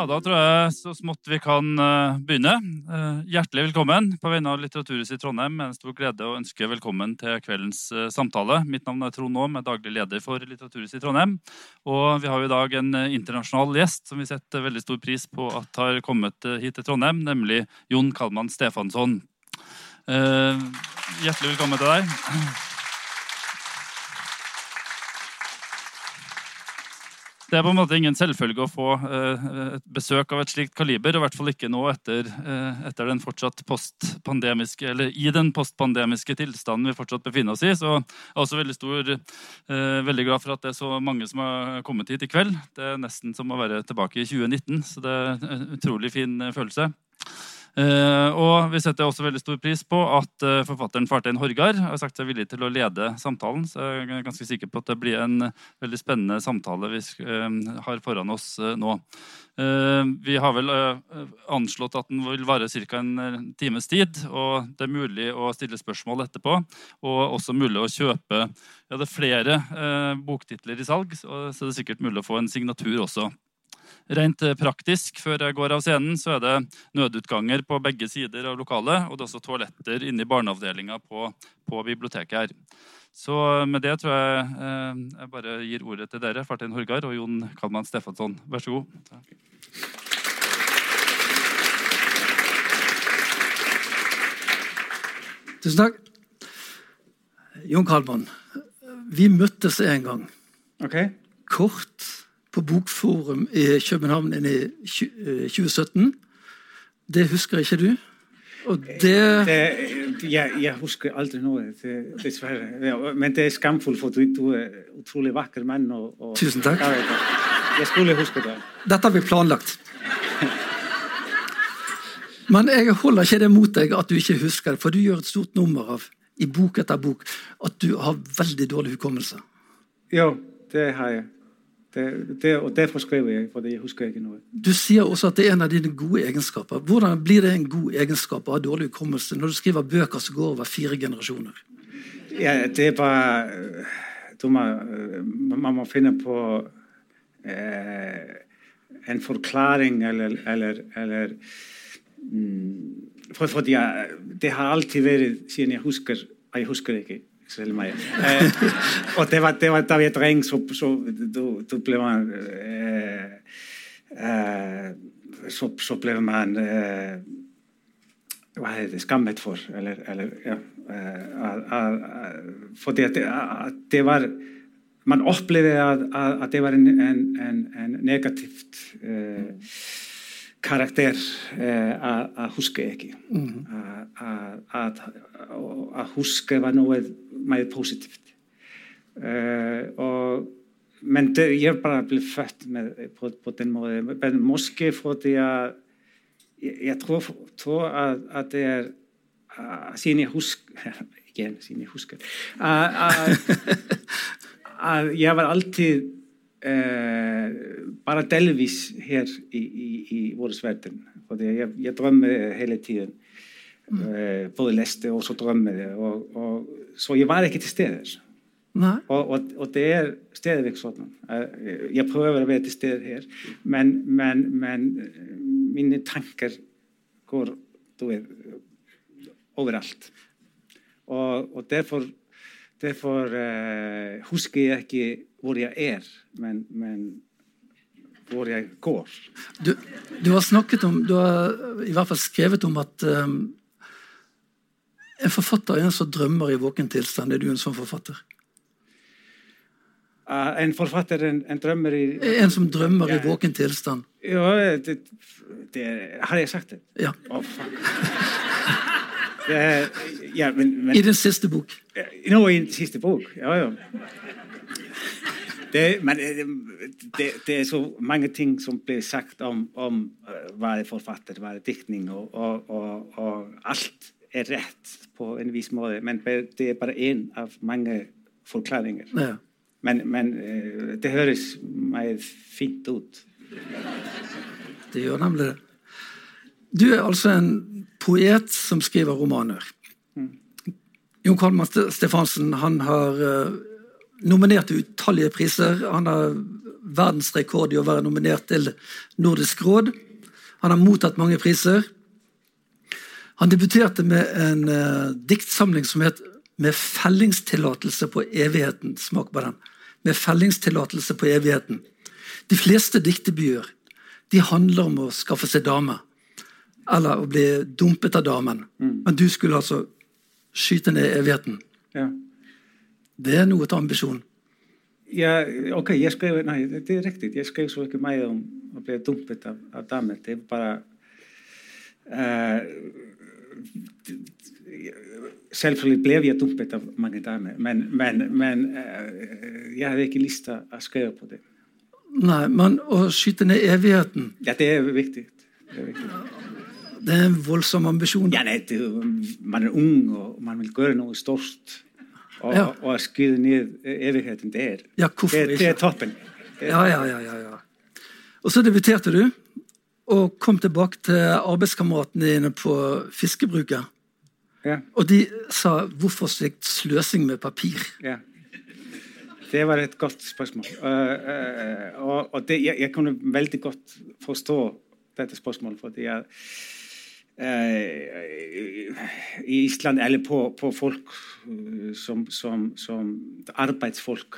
Ja, da tror jeg så smått vi kan eh, begynne. Eh, hjertelig velkommen på vegne av Litteraturhuset i Trondheim. Med en stor glede å ønske velkommen til kveldens eh, samtale. Mitt navn er Trond Aam, er daglig leder for Litteraturhuset i Trondheim. Og vi har i dag en internasjonal gjest som vi setter veldig stor pris på at har kommet hit til Trondheim, nemlig Jon Kalman Stefansson. Hjertelig velkommen til deg. Det er på en måte ingen selvfølge å få eh, et besøk av et slikt kaliber, i hvert fall ikke nå etter, eh, etter den fortsatt postpandemiske, eller i den postpandemiske tilstanden vi fortsatt befinner oss i. Så jeg er også veldig, stor, eh, veldig glad for at det er så mange som har kommet hit i kveld. Det er nesten som å være tilbake i 2019, så det er en utrolig fin følelse. Eh, og vi setter også veldig stor pris på at eh, forfatteren Fartein Horgard har sagt seg villig til å lede samtalen. Så jeg er ganske sikker på at det blir en veldig spennende samtale vi eh, har foran oss nå. Vi har vel anslått at den vil vare ca. en times tid. Og det er mulig å stille spørsmål etterpå. Og også mulig å kjøpe ja, det er flere boktitler i salg, så det er sikkert mulig å få en signatur også. Rent eh, praktisk før jeg går av scenen, så er det nødutganger på begge sider av lokalet. Og det er også toaletter inne i barneavdelinga på, på biblioteket her. Så med det tror jeg eh, jeg bare gir ordet til dere, Fartein Horgard og Jon Kalman Stefansson. Vær så god. Tusen takk. Jon Kalman, vi møttes en gang. Ok. Kort på Bokforum i København i eh, 2017. Det husker ikke du? Og det Det, jeg, jeg husker aldri noe, det, dessverre. Men det er skamfullt, for du, du er utrolig vakker mann. Og, og, Tusen takk. Ja. Jeg skulle huske det. Dette har vi planlagt. Men jeg holder ikke det mot deg at du ikke husker det, for du gjør et stort nummer av i bok etter bok at du har veldig dårlig hukommelse. Jo, det har jeg. Det, det, og derfor skriver jeg, for jeg husker ikke noe. Du sier også at det er en av dine gode egenskaper. Hvordan blir det en god egenskap å ha dårlig hukommelse når du skriver bøker som går over fire generasjoner? Ja, det er bare du må, Man må finne på eh, en forklaring eller, eller, eller mm, for, for jeg, det har alltid vært siden jeg husker Jeg husker ikke Selma. Eh, och det var, det var där vi är dräng så, så då, då blev man... Eh, eh, så, så blev man... Eh, vad heter det? Skammet för, eller... eller ja, för det, att det var... Man upplevde att, att det var en, en, en, en negativt... Eh, karakter eh, að húska ekki. Mhm. Að húska var náið mæðið positíft eh, og menn ég er bara að bli fött på den móði menn moski fór því að ég trú að það er sín ég húska sín ég húska að ég var alltið Eh, bara delvis hér í, í, í voruðsverðin ég, ég drömmi heila tíðin. Mm. Eh, búið lesti og svo drömmiði og, og svo ég var ekki til steðir og, og, og det er steðvik svona. Eh, ég pröfur að vera til steðir hér men, men, men minni tankar går, þú veit overallt og, og derfor derfor eh, husker jeg ikke hvor jeg er, men, men hvor jeg går. Du, du har snakket om, du har i hvert fall skrevet om at um, en forfatter er en som drømmer i våken tilstand. Er du en sånn forfatter? Uh, en forfatter, en, en drømmer i En som drømmer i våken tilstand. Ja, det, det Har jeg sagt det? Ja. Oh, ja, men, men I den siste bok. Nå i den siste bok, ja, ja. Det, men eh, det, det er så mange ting som blir sagt om, om eh, hva er forfatter, hva er diktning, og, og, og, og alt er rett på en viss måte. Men det er bare én av mange forklaringer. Ja. Men, men eh, det høres meg fint ut. Det gjør nemlig det. Du er altså en poet som skriver romaner. Jon Kalman Stefansen han har uh, nominert til utallige priser. Han har verdensrekord i å være nominert til Nordisk råd. Han har mottatt mange priser. Han debuterte med en uh, diktsamling som het 'Med fellingstillatelse på evigheten'. Smak på den. Med fellingstillatelse på evigheten. De fleste diktebyer de handler om å skaffe seg dame. Eller å bli dumpet av damen. Mm. Men du skulle altså skyte ned evigheten. Ja. Det er noe til ambisjon. Ja, ok, jeg skrev, nei, det er riktig. Jeg skrev så ikke meg om å bli dumpet av, av damer. Det er bare uh, Selvfølgelig ble jeg dumpet av mange damer, men, men, men uh, jeg hadde ikke lyst til å skrive på det. Nei, men å skyte ned evigheten Ja, det er viktig. Det er, viktig. Det er en voldsom ambisjon. Ja, nei, det, man er ung, og man vil gjøre noe stort. Og, ja. og skyte ned evigheten, det er, ja, det, det er toppen. Ja, ja, ja, ja, ja. Og så debuterte du, og kom tilbake til arbeidskameratene dine på fiskebruket. Ja. Og de sa 'hvorfor slikt sløsing med papir'? Ja. Det var et godt spørsmål. Uh, uh, og, og det, jeg, jeg, kunne veldig godt forstå dette spørsmålet. fordi jeg, I Island, eller på, på folk som, som, som arbeidsfolk,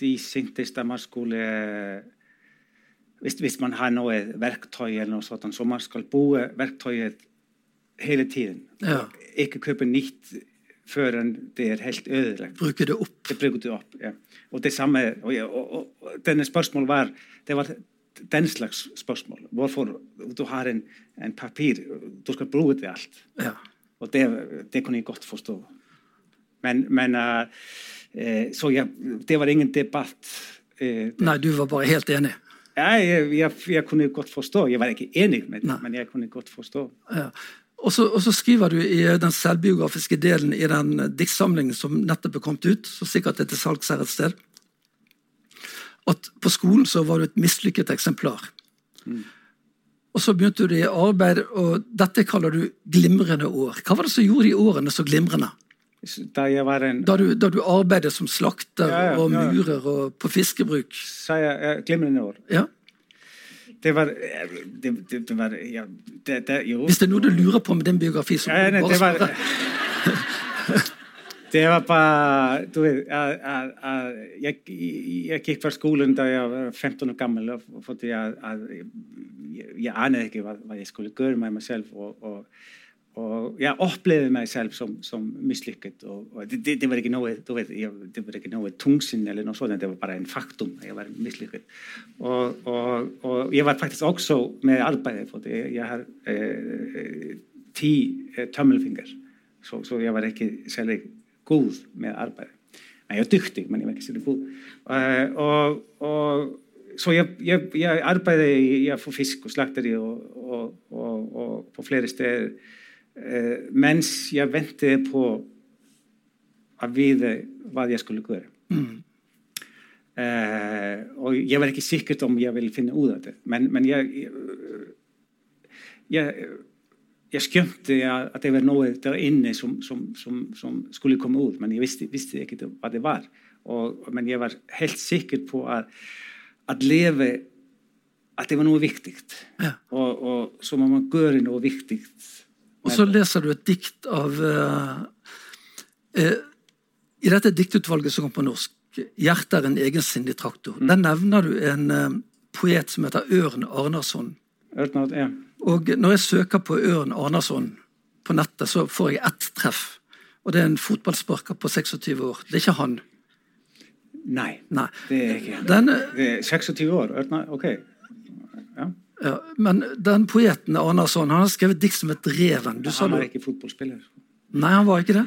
de syntes at man skulle hvis, hvis, man har noe verktøy, eller noe sånt, så man skal bruke verktøyet hele tiden. Ja. Ikke kjøpe nytt før det er helt ødelagt. Bruke det opp. Det bruker du opp, ja. Og det samme, og, og, og, denne spørsmålet var det var den slags spørsmål. Hvorfor du har en, en papir Du skal bruke det alt. Ja. Og det, det, kunne jeg godt forstå. Men, men uh, Så ja, det var ingen debatt. Uh, Nei, du var bare helt enig? Ja, jeg, jeg, jeg kunne godt forstå. Jeg var ikke enig med det, men jeg kunne godt forstå. Ja. Og så, og så, skriver du i den selvbiografiske delen i den diktsamlingen som nettopp er kommet ut, så sikkert er til salgs her et sted, at på skolen så var du et mislykket eksemplar. Mm. Og så begynte du i arbeid, og dette kaller du glimrende år. Hva var det som gjorde de årene så glimrende? Da, en... da, du, da du, arbeidet som slakter ja, ja, og murer og på fiskebruk? Sa jeg glimrende år. Ja. Det var, det, det, det var ja, det, Hvis det er noe du lurer på med din biografi, så ja, nei, bare spørre. var bara, þú veit, að ég, ég gikk fyrir skólinn þegar ég var 15 og gammal og fótti að, að ég, ég anið ekki hvað, hvað ég skulle göra með mig sjálf og, og, og ég upplefiði mig sjálf som, som misslykkad og, og þetta var ekki nógu, þú veit, þetta var ekki nógu tungsinn eller náttúrulega svona, þetta var bara einn faktum að ég var misslykkad og ég var faktisk också með albæði fótti, ég, ég har eh, tí eh, tömmelfingar svo, svo ég var ekki særlega góð með arbeiði. Nei, ég var dyktig, menn ég var ekki sér góð. Uh, og, og svo ég, ég, ég arbeiði, ég fór fisk og slaktari og, og, og på flere steder uh, eh, mens ég ventiði på að við hvað ég skulle gera. Mm. Uh, og ég var ekki sikkert om um ég vil finna út af þetta, men, men ég ég, ég jeg skjønte at det var noe der inne som, som, som, som skulle komme ut, men jeg visste, visste ikke hva det var. Og, men jeg var helt sikker på at, at leve at det var noe viktig. Ja. Og, og så må man gjøre noe viktig og så leser du et dikt av uh, uh, I dette diktutvalget som kom på norsk, 'Hjertet er en egensindig traktor', mm. der nevner du en uh, poet som heter Ørn Arnarsson. Ørn, ja. Og når jeg søker på Ørn Arnarsson på nettet, så får jeg ett treff. Og det er en fotballsparker på 26 år. Det er ikke han. Nei, Nei. det er ikke Den, det er 26 år? Nei, ok. Ja. Ja, men den poeten Arnason han har skrevet dikt som et reven. Du han var ikke fotballspiller. Nei, han var ikke det.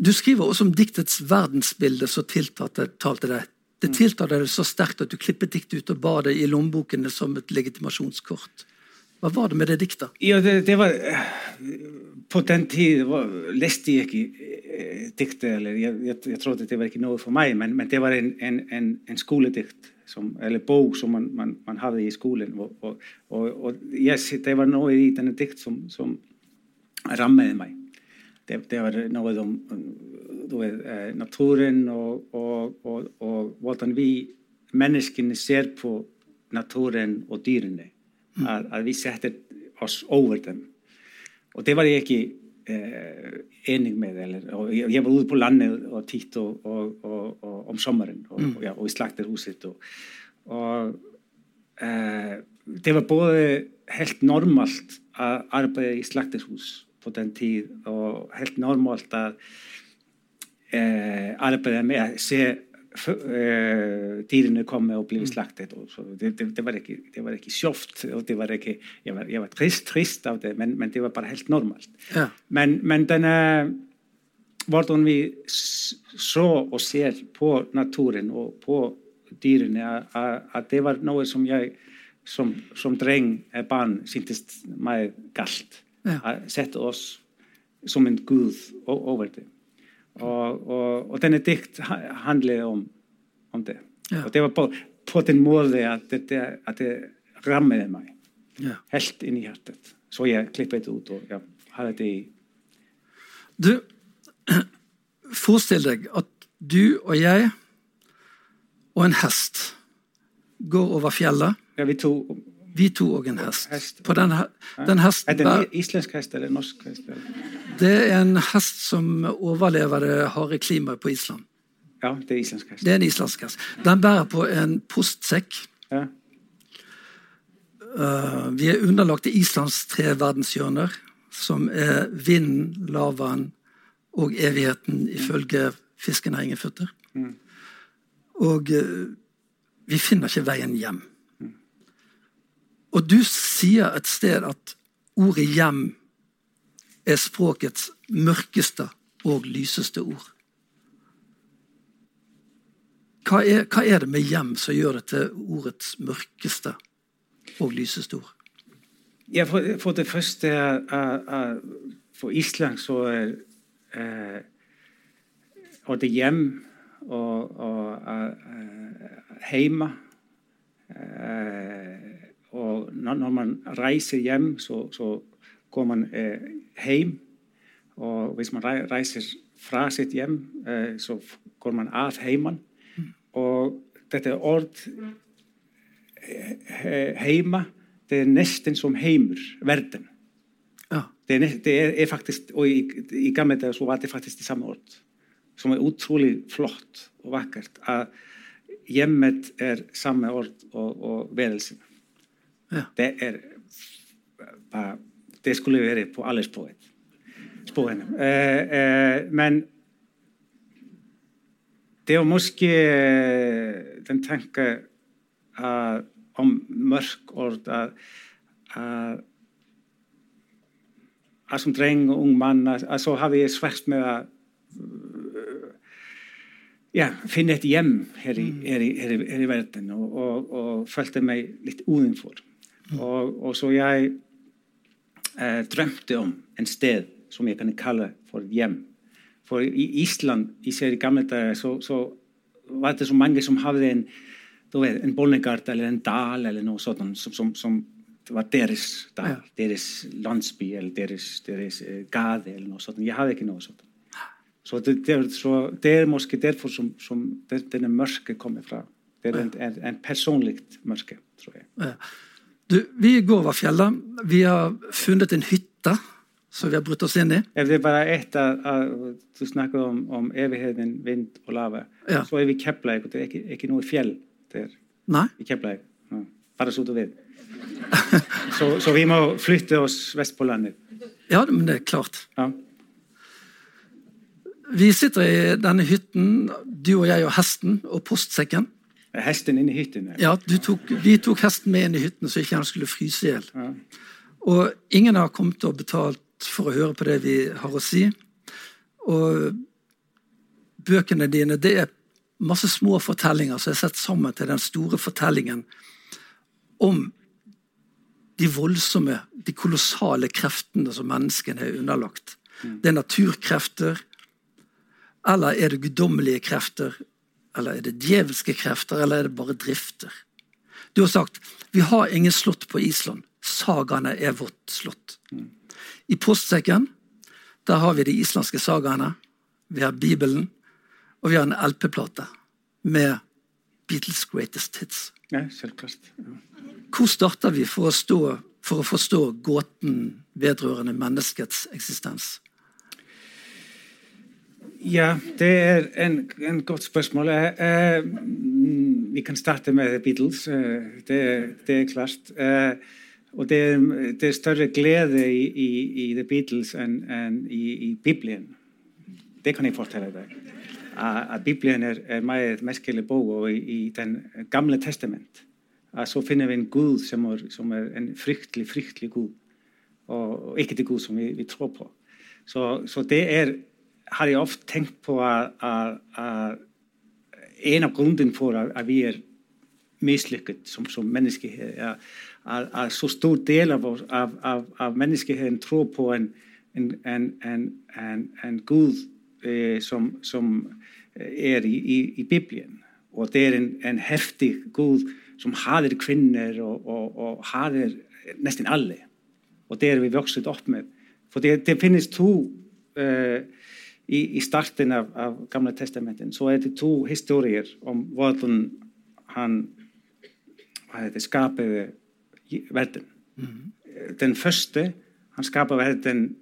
Du skriver også om diktets verdensbilde som tiltalte deg. Det mm. tiltalte deg så sterkt at du klippet diktet ut og ba det i lommebokene som et legitimasjonskort. Hva var det med det diktet? Ja, det, det var På den tid leste jeg ikke eh, diktet. eller jeg, jeg, jeg, trodde det var ikke noe for meg, men, men det var en, en, en, en skoledikt som, eller bok som man, man, man hadde i skolen. Og, og, og, og yes, det var noe i denne dikt som, som rammet meg. Det, det, var noe om við eh, natúrin og, og, og, og hvordan vi menneskinni ser på natúrin og dýrinni mm. að, að við setjum oss over þeim og það var ég ekki eh, enig með eller, og ég, ég var út på landi og títt og om um sommarin og mm. ja, í slakterhúsit og eh, það var bóði helt normalt að arbeida í slakterhús på den tíð og helt normalt að eh, arbeide med å se dyrene komme og bli mm. slaktet. Det, det, det, var var ikke sjovt. og det var ikke, Jeg var, jeg var trist, trist, av det, men, men, det var bare helt normalt. Ja. Men, men denne hvordan vi så og ser på naturen og på dyrene, at det var noe som jeg som, som dreng, barn, syntes meg galt. Ja. Sette oss som en gud over det. Og, og, og denne dikt handler om, om det. Ja. Og det var på, på den måten at det, at det rammet meg ja. helt inn i hjertet. Så jeg klippet ut og ja, hadde det i Du, forestill deg at du og jeg og en hest går over fjellet. Ja, vi to vi to og en hest. hest. På den, den hesten, er det en islandsk hest eller norsk hest? Det er en hest som overlever det harde klimaet på Island. Ja, det er islandsk hest. Det er en islandsk hest. Den bærer på en postsekk. Ja. Uh, vi er underlagt Islands tre verdenshjørner, som er vinden, lavaen og evigheten, ifølge fiskenæringen Futter. Mm. Og uh, vi finner ikke veien hjem. Og du sier et sted at ordet 'hjem' er språkets mørkeste og lyseste ord. Hva er, hva er, det med 'hjem' som gjør det til ordets mørkeste og lyseste ord? Ja, for, for det første uh, uh, For Island så uh, ordet 'hjem' og, og hjemme og når man reiser hjem, så, så går man eh, hjem. Og hvis man reiser fra sitt hjem, eh, så går man av heimen. Mm. Og dette ord heima, det er nesten som heimer, verden. Ja. Det, er, det er, er, faktisk, og i, i gamle dager så var det faktisk det samme ord. Som er utrolig flott og vakkert. At hjemmet er samme ord og, og værelsen. Ja. Det är bara, det skulle vi verið på alla spåret. spåren. Eh, eh, men det var måske eh, den tanke að, om mörk orð að, að að som dreng og ung mann að, að svo hafi ég svært með að ja, finna eitt hjem hér í, mm. í, í, í verðin og, og, og fölta mig litt úðinfór Og, og, så jeg eh, drømte om en sted som jeg kan kalle for hjem. For i Island, især i gamle dager, så, så, var det så mange som hadde en, vet, en bondegard eller en dal eller noe sånt som, som, som var deres dal, ja. deres landsby eller deres, deres uh, gade eller noe sånt. Jeg hadde ikke noe sånt. Så det, det, så det er måske derfor som, som denne mørket kommer fra. Det er en, en, en personlig mørke, tror jeg. Ja. Du, vi går over fjellet. Vi har funnet en hytte som vi har brutt oss inn i. Det er bare ett av Du snakker om, om, evigheten, vind og lave. Ja. Så er vi i Kepleik, og det er ikke, ikke noe fjell der. Nei. I Kepleik. Ja. Bare så du vet. så, så, vi må flytte oss vest på landet. Ja, men det er klart. Ja. Vi sitter i denne hytten, du og jeg og hesten og postsekken. Hesten inn i hytten? Ja, tok, vi tok hesten med inn i hytten så ikke han skulle fryse i hjel. Ja. Og ingen har kommet og betalt for å høre på det vi har å si. Og bøkene dine det er masse små fortellinger som er sett sammen til den store fortellingen om de voldsomme, de kolossale kreftene som menneskene er underlagt. Mm. Det er naturkrefter, eller er det guddommelige krefter eller er det djevelske krefter, eller er det bare drifter? Du har sagt vi har ingen slott på Island. Sagaene er vårt slott. I postsekken der har vi de islandske sagaene, vi har Bibelen, og vi har en LP-plate med Beatles' greatest hits. Ja, selvklart. Ja. Hvor starter vi for å, stå, for å forstå gåten vedrørende menneskets eksistens? Ja, det er en, en godt spørsmål. Eh, vi kan starte med Beatles. Eh, det, det, er klart. Eh, og det er, det er, større glede i, i, i The Beatles enn en i, i, Bibelen. Det kan jeg fortelle deg. At Bibelen er, er meget merkelig bok, og i, i Den gamle testament så finner vi en Gud som er, som er en fryktelig, fryktelig Gud. Og, og ikke det Gud som vi, vi tror på. Så, så, det er, har jag ofta tänkt på att, att, att en av grunden för att, att vi är misslyckade som, som mänsklighet är att, så stor del av, oss, av, av, av mänskligheten tror på en, en, en, en, en, en Gud eh, som, som är eh, i, i, i Bibeln. Och det är en, en häftig Gud som hader kvinnor och, och, och hader nästan alla. Och det är vi vuxit upp med. För det, det finns två eh, i, i starten av, av Gamla Testamentet så är det två historier om um vad han vad heter, skapade världen. Mm. Den första, han skapade världen,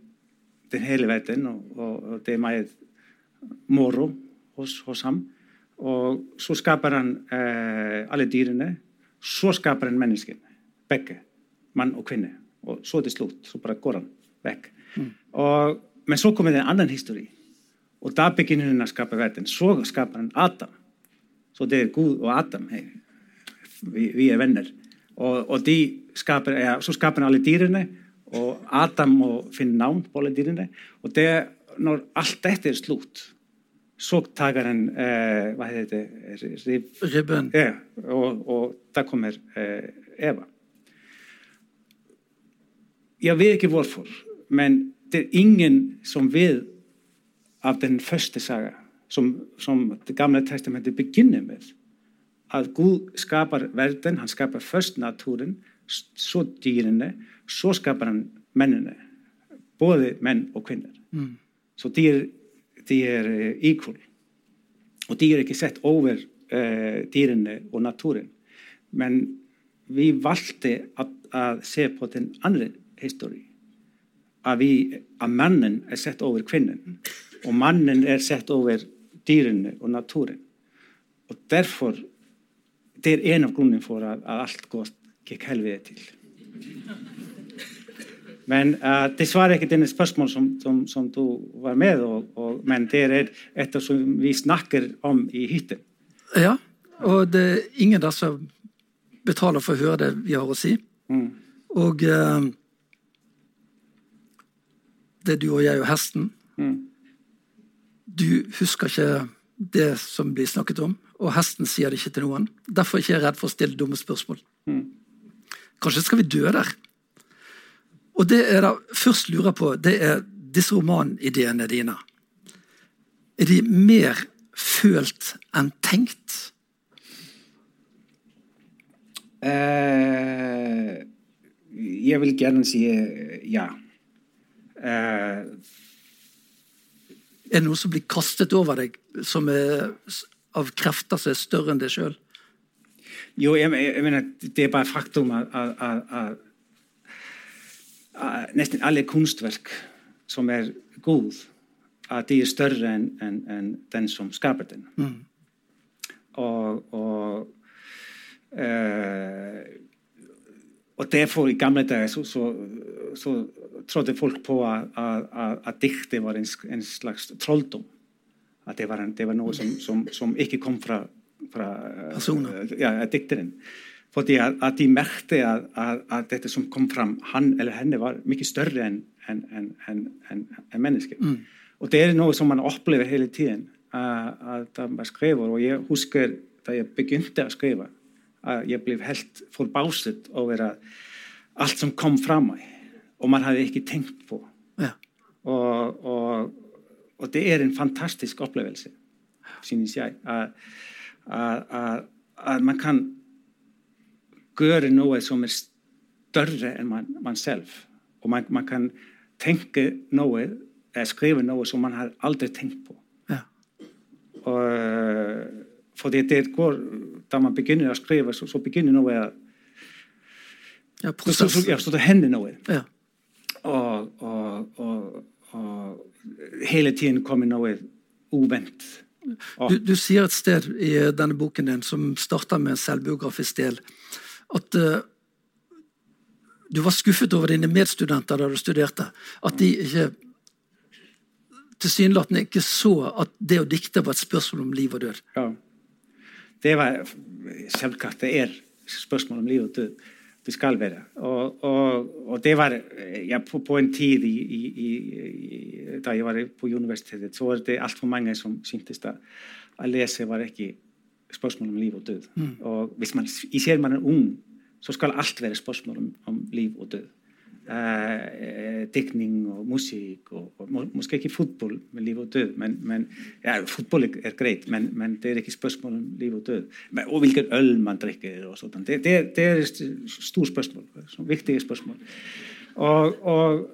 den hela världen och, och, och det är med moro hos, hos ham. Och så skapar han eh, alla dyrene, så skapar han människan, bägge, man och kvinna. Och så till slut, så bara går han väck. Mm. Och, men så kommer en annan historia Og da begynner hun að skapa verðin. Svo skapar hann Adam. Svo þeir er Gúð og Adam. Hey, við vi er venner. Og, og skapar, ja, svo skapar hann allir dýrina og Adam og finn nám på allir dýrina. Og þegar allt þetta er slútt, svo takar hann, eh, hvað heitir þetta? Rib, Ribben. Ja, og, og það komir eh, Eva. Ég veit ekki hvorfor, menn þetta er ingen sem við af den første saga som, som det gamla testamentet begynner med. At Gud skapar verden, han skapar først naturen, svo dýrene, svo skapar hann mennene, både menn og kvinner. Mm. Svo dýr, dýr eh, íkul. Og dýr er ekki sett over eh, uh, dýrene og naturen. Men við valdi að, að se på den andri históri. Að, að mennin er sett over kvinnin. Mm. Og mannen er sett over dyrene og naturen. Og derfor Det er en av grunnene for at, at alt godt gikk helvete til. Men uh, det svarer ikke denne spørsmål som, som, som, du var med og, og, men det er et som vi snakker om i hytten. Ja, og det er ingen der som betaler for å høre det vi har å si. Mm. Og uh, det er du og jeg og hesten. Mm. Du husker ikke det som blir snakket om, og hesten sier det ikke til noen. Derfor er jeg ikke redd for å stille dumme spørsmål. Mm. Kanskje skal vi dø der? Og det jeg da først lurer på, det er disse romanideene dine. Er de mer følt enn tenkt? Uh, jeg vil gjerne si uh, ja. Uh, er det noe som blir kastet over deg som er av krefter som er større enn deg sjøl? Jo, jeg, jeg, mener det er bare faktum at, at, at nesten alle kunstverk som er gode, at de er større enn en, en den som skaper den. Mm. Og, og, eh, og derfor i gamle dagar svo, svo, svo tróði fólk på að dikti var eins, eins slags trolldom að það var, var náðu sem, som, som ekki kom frá, frá ja, eh, diktirinn. Fordi að, að de merkti að, að, að þetta sem kom fram hann eller henne var mikið störri enn en, en, en, menneske mm. og það er náðu sem mann opplifir hele tíðin að það var skrifur og ég husker þegar ég begyndi að skrifa at jeg ble helt forbauset over alt som kom fra meg, og man hadde ikke tenkt på. Ja. Og, og, og, det er en fantastisk opplevelse, synes jeg. At, at, at man kan gjøre noe som er større enn man, man selv. Og man, man kan tenke noe, skrive noe som man har aldri tenkt på. Ja. Og, fordi det går, da man begynner å skrive, så, så begynner noe Ja, så, så, så, ja, så det hender noe. Ja. Og, og, og, og hele tiden kommer noe uvent. Du, du sier et sted i denne boken din, som starter med en selvbiografisk del, at uh, du var skuffet over dine medstudenter da du studerte. At de ikke tilsynelatende ikke så at det å dikte var et spørsmål om liv og død. Ja. Var selvklart det er spørsmål om liv og død. Det skal være. Og, og, og det var ja, på, på en tid i, i, i, da jeg var på universitetet, så var det altfor mange som syntes at å lese var ikke spørsmål om liv og død. Og hvis man, især man er ung, så skal alt være spørsmål om, om liv og død. Eh, eh, teikning og músík og, og måske ekki fútból með líf og döð men, men, ja, fútból er greit menn men það er ekki spörsmál um líf og döð. Men, og vilken öll mann drikkir og svona það er stór spörsmál svona viktig spörsmál. Og, og,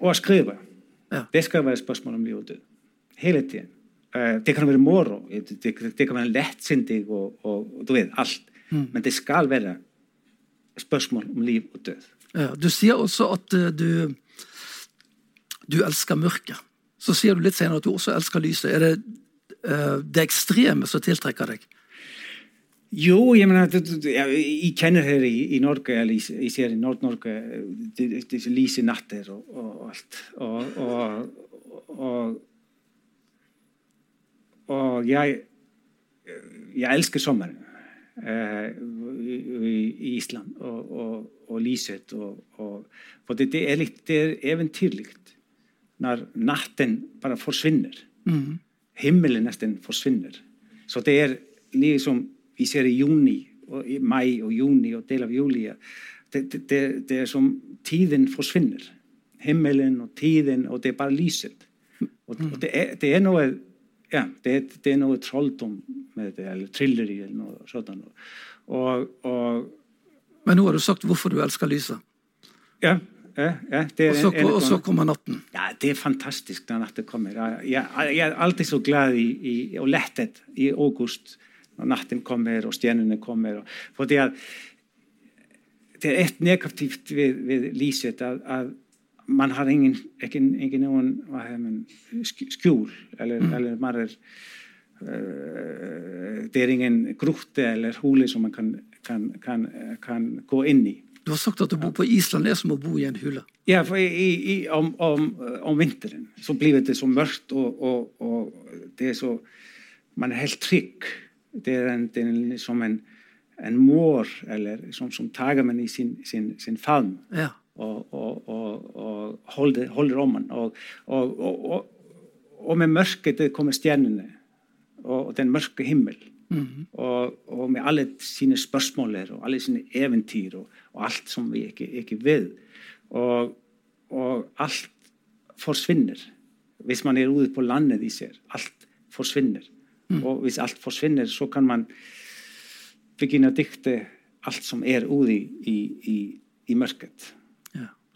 og að skrifa. Ja. det skal være spörsmál um líf og döð hele tíðan uh, eh, það kan vera moro það kan vera lettsindig og þú veit, allt. Mm. menn það skal vera spörsmál um líf og döð. Ja, du sier også at eh, du, du elsker mørket. Så sier du litt senere at du også elsker lyset. Er det eh, det ekstreme som tiltrekker deg? Jo, jeg mener, jeg, kjenner her i, i Norge, eller jeg, ser i Nord-Norge, disse lyse natter og, og alt. Og, og, og jeg, jeg elsker sommeren Eh, í Ísland og, og, og Lísett og, og þetta er, er eventýrlikt nær natten bara forsvinner mm. Mm-hmm. himmelen næsten forsvinner så det er lífið som við séum í júni og í mæ og júni og del af júli þetta er som tíðin forsvinner himmelen og tíðin og þetta er bara Lísett og mm-hmm. þetta mm. er, er náðu ja, det, det er noe trolldom med det, eller trilleri eller noe sånt. Og, og Men nå har du sagt hvorfor du elsker lyset. ja, ja, ja, det er Og så, en- en- og så kommer natten. Ja, det er fantastisk når natten kommer. Jeg, jeg, er alltid så glad i, i, og lettet i august når natten kommer og stjernene kommer. For det er, det er et negativt ved, ved lyset at, at man har ingen, ikke, ikke noen man, sk- skjul, eller, eller man er, uh, det er ingen grotte eller hule som man kan, kan, kan, kan gå inn i. Du har sagt at å bo på Island er som å bo i en hule. Ja, for i, i, om, om, om vinteren så blir det så mørkt, og, og, og det er så Man er helt trygg. Det er, en, det er liksom en, en mor eller, som, som tar man i sin, sin, sin favn Ja. og, og, og, og holdir oman og með mörketið komið stjerninu og den mörku himmel. Mm -hmm. og með allir síni spörsmólir og allir síni eventýr og allt sem við ekki, ekki við. Og allt forsvinnir. Viss mann er úðið på landið í sér allt forsvinnir. Mm. og viss allt forsvinnir svo kann mann begynna að dykta allt sem er úði í, í, í mörket.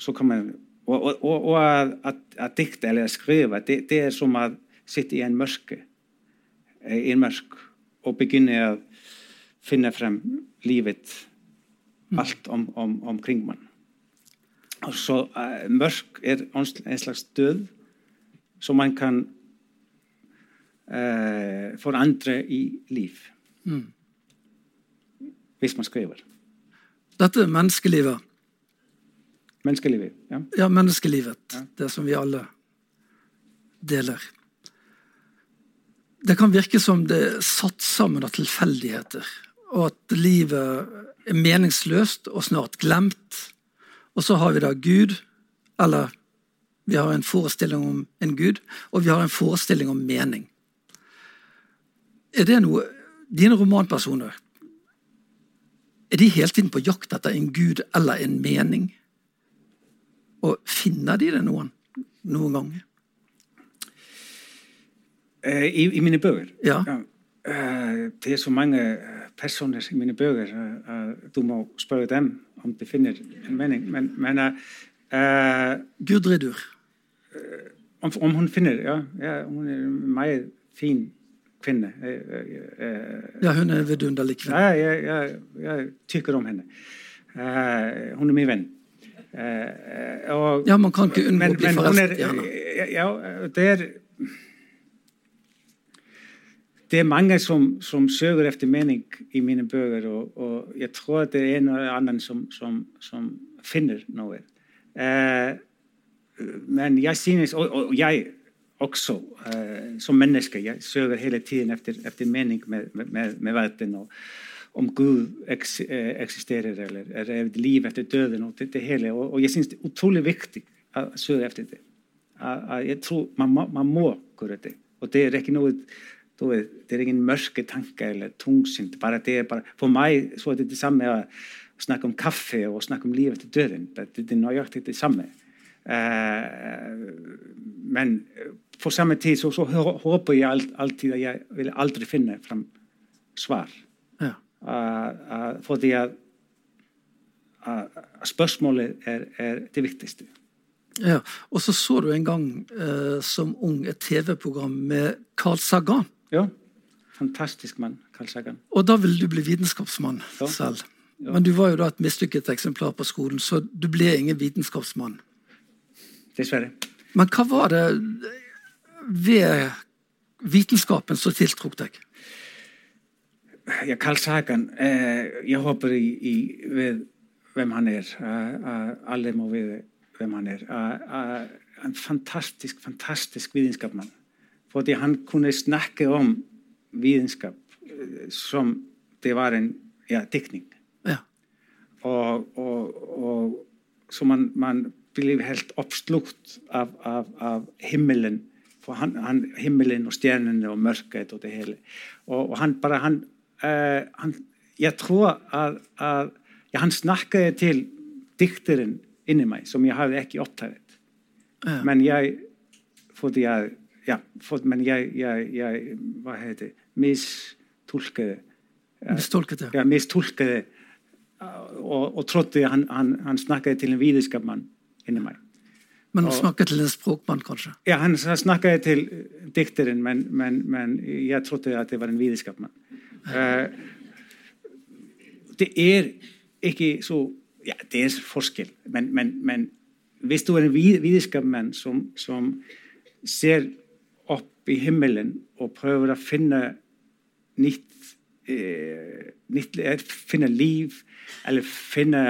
Så kan man, og og, og, at, at, dikte eller skrive, det, det er som å sitte i en mørke, eh, i en mørk, og begynne å finne frem livet, alt om, om, omkring man. Og så uh, mørk er en slags død som man kan uh, forandre i liv. Hvis man skriver. Dette menneskelivet. Menneskelivet. Ja. Ja, menneskelivet. Det som vi alle deler. Det kan virke som det er satt sammen av tilfeldigheter, og at livet er meningsløst og snart glemt. Og så har vi da Gud, eller vi har en forestilling om en Gud, og vi har en forestilling om mening. Er det noe Dine romanpersoner, er de hele tiden på jakt etter en gud eller en mening? Og finner de det noen, noen gang? Eh, I, I mine bøker. Ja. eh, det er så mange personer i mine bøker du må spørre dem om de finner en mening. Men, men uh, Gudridur. Om, om, hun finner Ja, ja hun er en meget fin kvinne. ja, hun er en vidunderlig kvinne. Ja, jeg, jeg, jeg tykker om henne. Uh, hun er min venn. Uh, og, ja, man kan ikke unngå å bli forelsket i henne. Ja, det er det er mange som, som, søker etter mening i mine bøker, og, og, jeg tror det er en eller annen som, som, som finner noe. Eh, men jeg synes, og, og jeg også eh, som menneske, jeg søker hele tiden etter, etter mening med, med, med verden. og om Gud eks, eh, eksisterer, eller er det liv etter døden. og det, det hele. Og, og jeg synes det er utrolig viktig å søke etter det. Jeg tror man må, man må gjøre det. Og det er ikke noe det er ingen mørke tanker eller tungsint. bare det er bare, For meg så er det det samme å snakke om kaffe og snakke om livet etter døden. Det er nøyaktig det samme. Uh, men på samme tid så, så håper jeg alltid at jeg vil aldri finne fram svar. Uh, uh, fordi at spørsmålet er, er, det viktigste. Ja, Og så så du en gang som ung et TV-program med Carl Sagan. Ja. Fantastisk mann, Carl Sagan. Og da ville du bli vitenskapsmann ja. selv. Ja. Men du var jo da et mislykket eksemplar på skolen, så du ble ingen vitenskapsmann. Dessverre. Men hva var det ved vitenskapen som tiltrukket deg? Ja, Carl Sagan eh, Jeg håper i, i, ved hvem han er. Alle må vite hvem han er. En fantastisk, fantastisk vitenskapsmann. Fordi han kunne snakke om vitenskap som det var en ja, diktning. Ja. Og, og, og, så man, man ble helt oppslukt av, av, av himmelen. For han, han, himmelen og stjernene og mørket og det hele. Og, og han bare han, uh, han, Jeg tror at, at ja, han snakket til dikteren inni meg, som jeg hadde ikke opptatt. Ja. Men jeg Fordi jeg ja, for, men jeg, jeg, jeg, Hva heter det? Mistolket Mistolket, ja. ja mistolket og, og trodde han, han, han snakket til en vitenskapsmann inni meg. Men han snakket til en språkmann, kanskje? Ja, han snakket til dikteren, men, men, men jeg trodde at det var en vitenskapsmann. Uh, det er ikke så Ja, det er forskjell, men, men, men hvis du er en vitenskapsmann som, som ser opp i himmelen og prøver å finne nytt, eh, nytt Finne liv, eller finne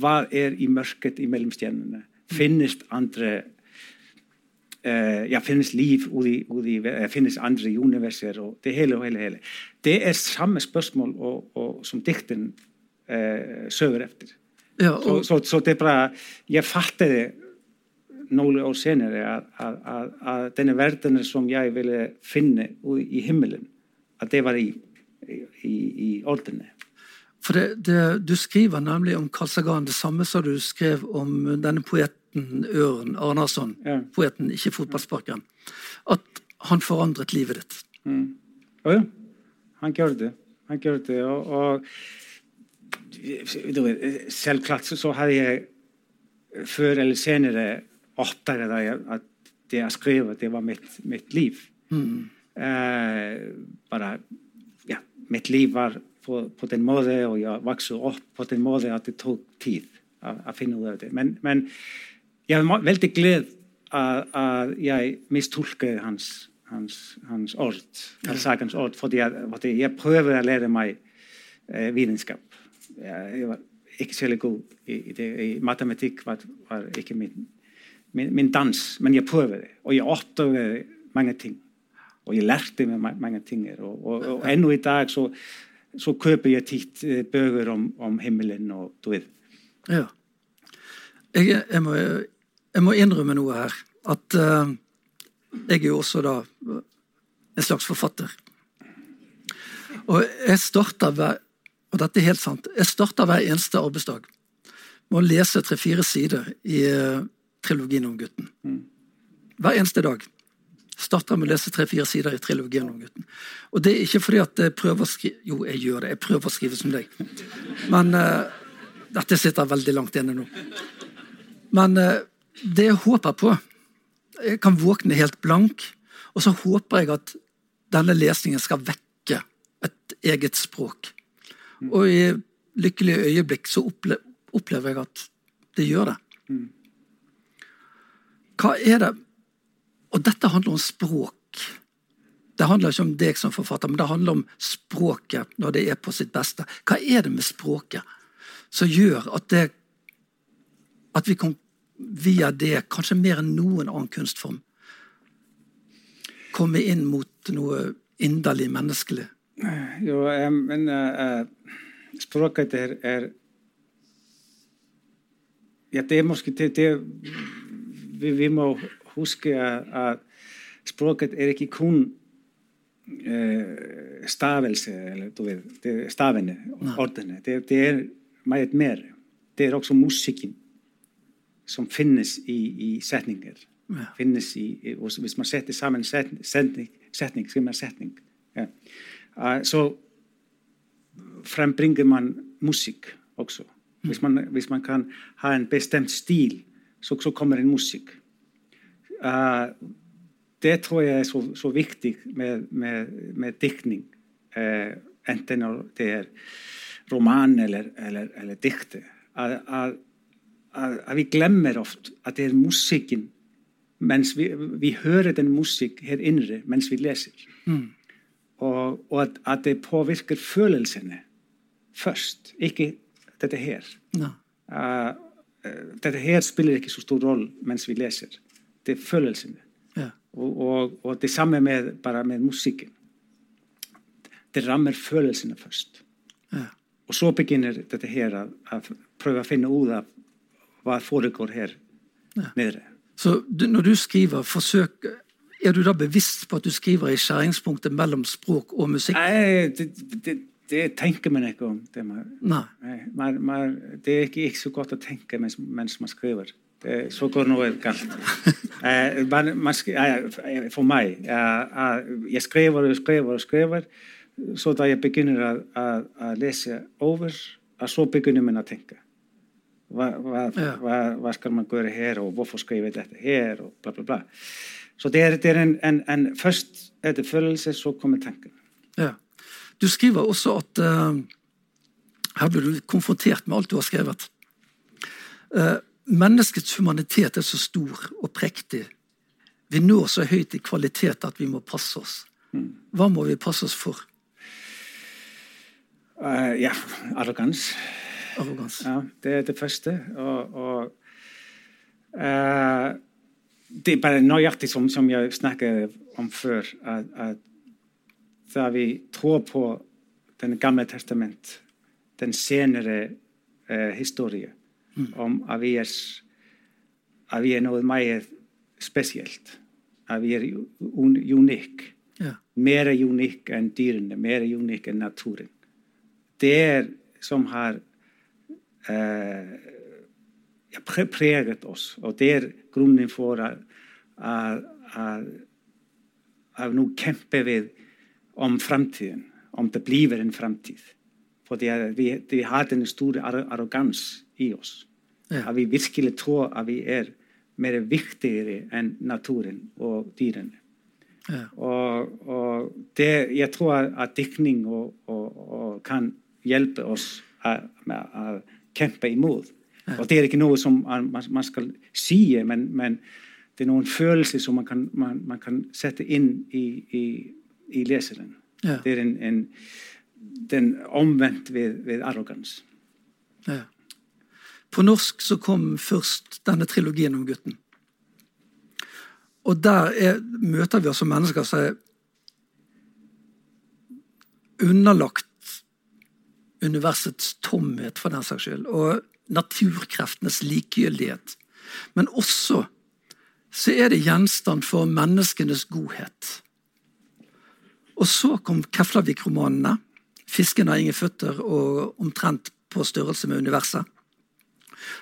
hva er i mørket mellom stjernene. Finnes andre eh, ja, finnes liv ute i, finnes andre universer og det hele og hele. hele. Det er samme spørsmål og, og, som dikten eh, søker etter. Ja, og... så, så, så, det er bra Jeg fatter det noen år senere at, at, at, at denne verdenen som jeg ville finne i himmelen, at det var i, i, i ordene. For det, det, Du skriver nemlig om Carl Sagan det samme som du skrev om denne poeten Øren Arnason. Ja. Poeten, ikke fotballsparkeren. At han forandret livet ditt. Mm. Oh, ja, han gjør det. Han gjør det. Og, og selvklart så hadde jeg før eller senere oppdaget at det jeg skrev, det var mitt, mitt liv. Mm. Eh, bare, ja, mitt liv var på, på, den måten, og jeg vokste opp på den måten at det tok tid å finne ut av det. Men, men ég hef veldig gleð að, að ég mistúlkaði hans, hans, hans orð, hans sagans orð, fordi ég, ég pröfði að læra mig eh, videnskap. Ég, ég var ekki sérlega góð í, í, í matematík, var, var ekki minn, minn, minn dans, men ég pröfði og ég ótturði mange ting og ég lærte mig mange ting og, og, og ennú í dag svo, svo köpur ég títt eh, bögur um, um om, om himmelin og duð. Já, ekki, ef maður jeg, må, innrømme noe her. At uh, jeg er jo også da en slags forfatter. Og jeg starter hver og dette er helt sant, jeg starter hver eneste arbeidsdag med å lese tre-fire sider i uh, trilogien om gutten. Mm. Hver eneste dag Starter med å lese tre-fire sider i trilogien om gutten. Og det er ikke fordi at jeg prøver å skrive Jo, jeg gjør det. Jeg prøver å skrive som deg. Men uh, dette sitter veldig langt inne nå. Men uh, det jeg håper på Jeg kan våkne helt blank, og så håper jeg at denne lesningen skal vekke et eget språk. Og i lykkelige øyeblikk så opplever jeg at det gjør det. Hva er det Og dette handler om språk. Det handler ikke om deg som forfatter, men det handler om språket når det er på sitt beste. Hva er det med språket som gjør at, det, at vi kan via det, kanskje mer enn noen annen kunstform, komme inn mot noe inderlig menneskelig? Jo, men uh, språket er, er Ja, det er måske det, det vi, vi, må huske at språket er ikke kun uh, stavelse, eller du vet, det er stavene, ordene. Det, det, er meget mer. Det er også musikken som finnes i, i setninger. Ja. Finnes i, hvis man setter sammen setning, setning, skriver man setning. Ja. Uh, så frembringer man musikk også. Hvis man, hvis man, kan ha en bestemt stil, så, så kommer en musikk. Uh, det tror jeg er så, så viktig med, med, med diktning. Uh, enten det er roman eller, eller, eller dikte. At, at, að, að við glemmer oft að þetta er músikin mens vi, við hörum den músik hér innri mens við lesir mm. og, og að, að þetta påvirkar følelsinni först, ekki þetta hér no. uh, eh, þetta hér spilir ekki svo stór roll mens við lesir, þetta er følelsinni yeah. og, og, og þetta er samme með, bara með músikin þetta rammer følelsinni först yeah. og svo beginnir þetta hér að, að pröfa að finna úða hva foregår her ja. nede. Så du, når du skriver, forsøk er du da bevisst på at du skriver i skjæringspunktet mellom språk og musikk? Nei, det, det, det tenker man ikke om. Det, man, Nei. Man, man, det er ikke, ikke, så godt å tenke mens, mens man skriver. Det, så går noe galt. eh, eh, for meg eh, Jeg skriver og skriver og skriver. Så da jeg begynner å, lese over, så begynner man å tenke. Hva, hva, ja. hva, hva, skal man gjøre her, og hvorfor skriver jeg dette her, og bla, bla, bla. Så det er, det er en, en, en, Først er det følelse, så kommer tanken. Ja. Du skriver også at uh, Her blir du konfrontert med alt du har skrevet. Uh, menneskets humanitet er så stor og prektig. Vi når så høyt i kvalitet at vi må passe oss. Mm. Hva må vi passe oss for? Uh, ja, arrogans. Arrogans. Ja, det er det første. Og, og det er bare nøyaktig som, som jeg snakket om før, at, at da vi tror på Den gamle testament, den senere uh, historie, mm. om at vi, er, at vi er noe mer spesielt. At vi er un, unike. Ja. Mer unik enn dyrene, mer unik enn naturen. Det er som har eh, pregat oss och det är grunden för att, att, att, att nu kämpa vi om framtiden, om det blir en framtid. För det, vi, vi har den stora arrogans i oss. Ja. Att vi verkligen tror att vi är mer viktigare än naturen och djuren. Ja. Och, och det, jag tror att diktning och, och, och kan hjälpa oss att, med, att kjempe imot. Og Det er ikke noe som man, skal si, men, men, det er noen følelser som man kan, man, man kan sette inn i, i, i leseren. Ja. Det er en, en, den omvendt ved, ved arrogans. Ja. På norsk så kom først denne trilogien om gutten. Og der er, møter vi altså mennesker som er underlagt universets tomhet, for den saks skyld. Og naturkreftenes likegyldighet. Men også så er det gjenstand for menneskenes godhet. Og så kom Keflavik-romanene. 'Fisken har ingen føtter' og omtrent på størrelse med universet.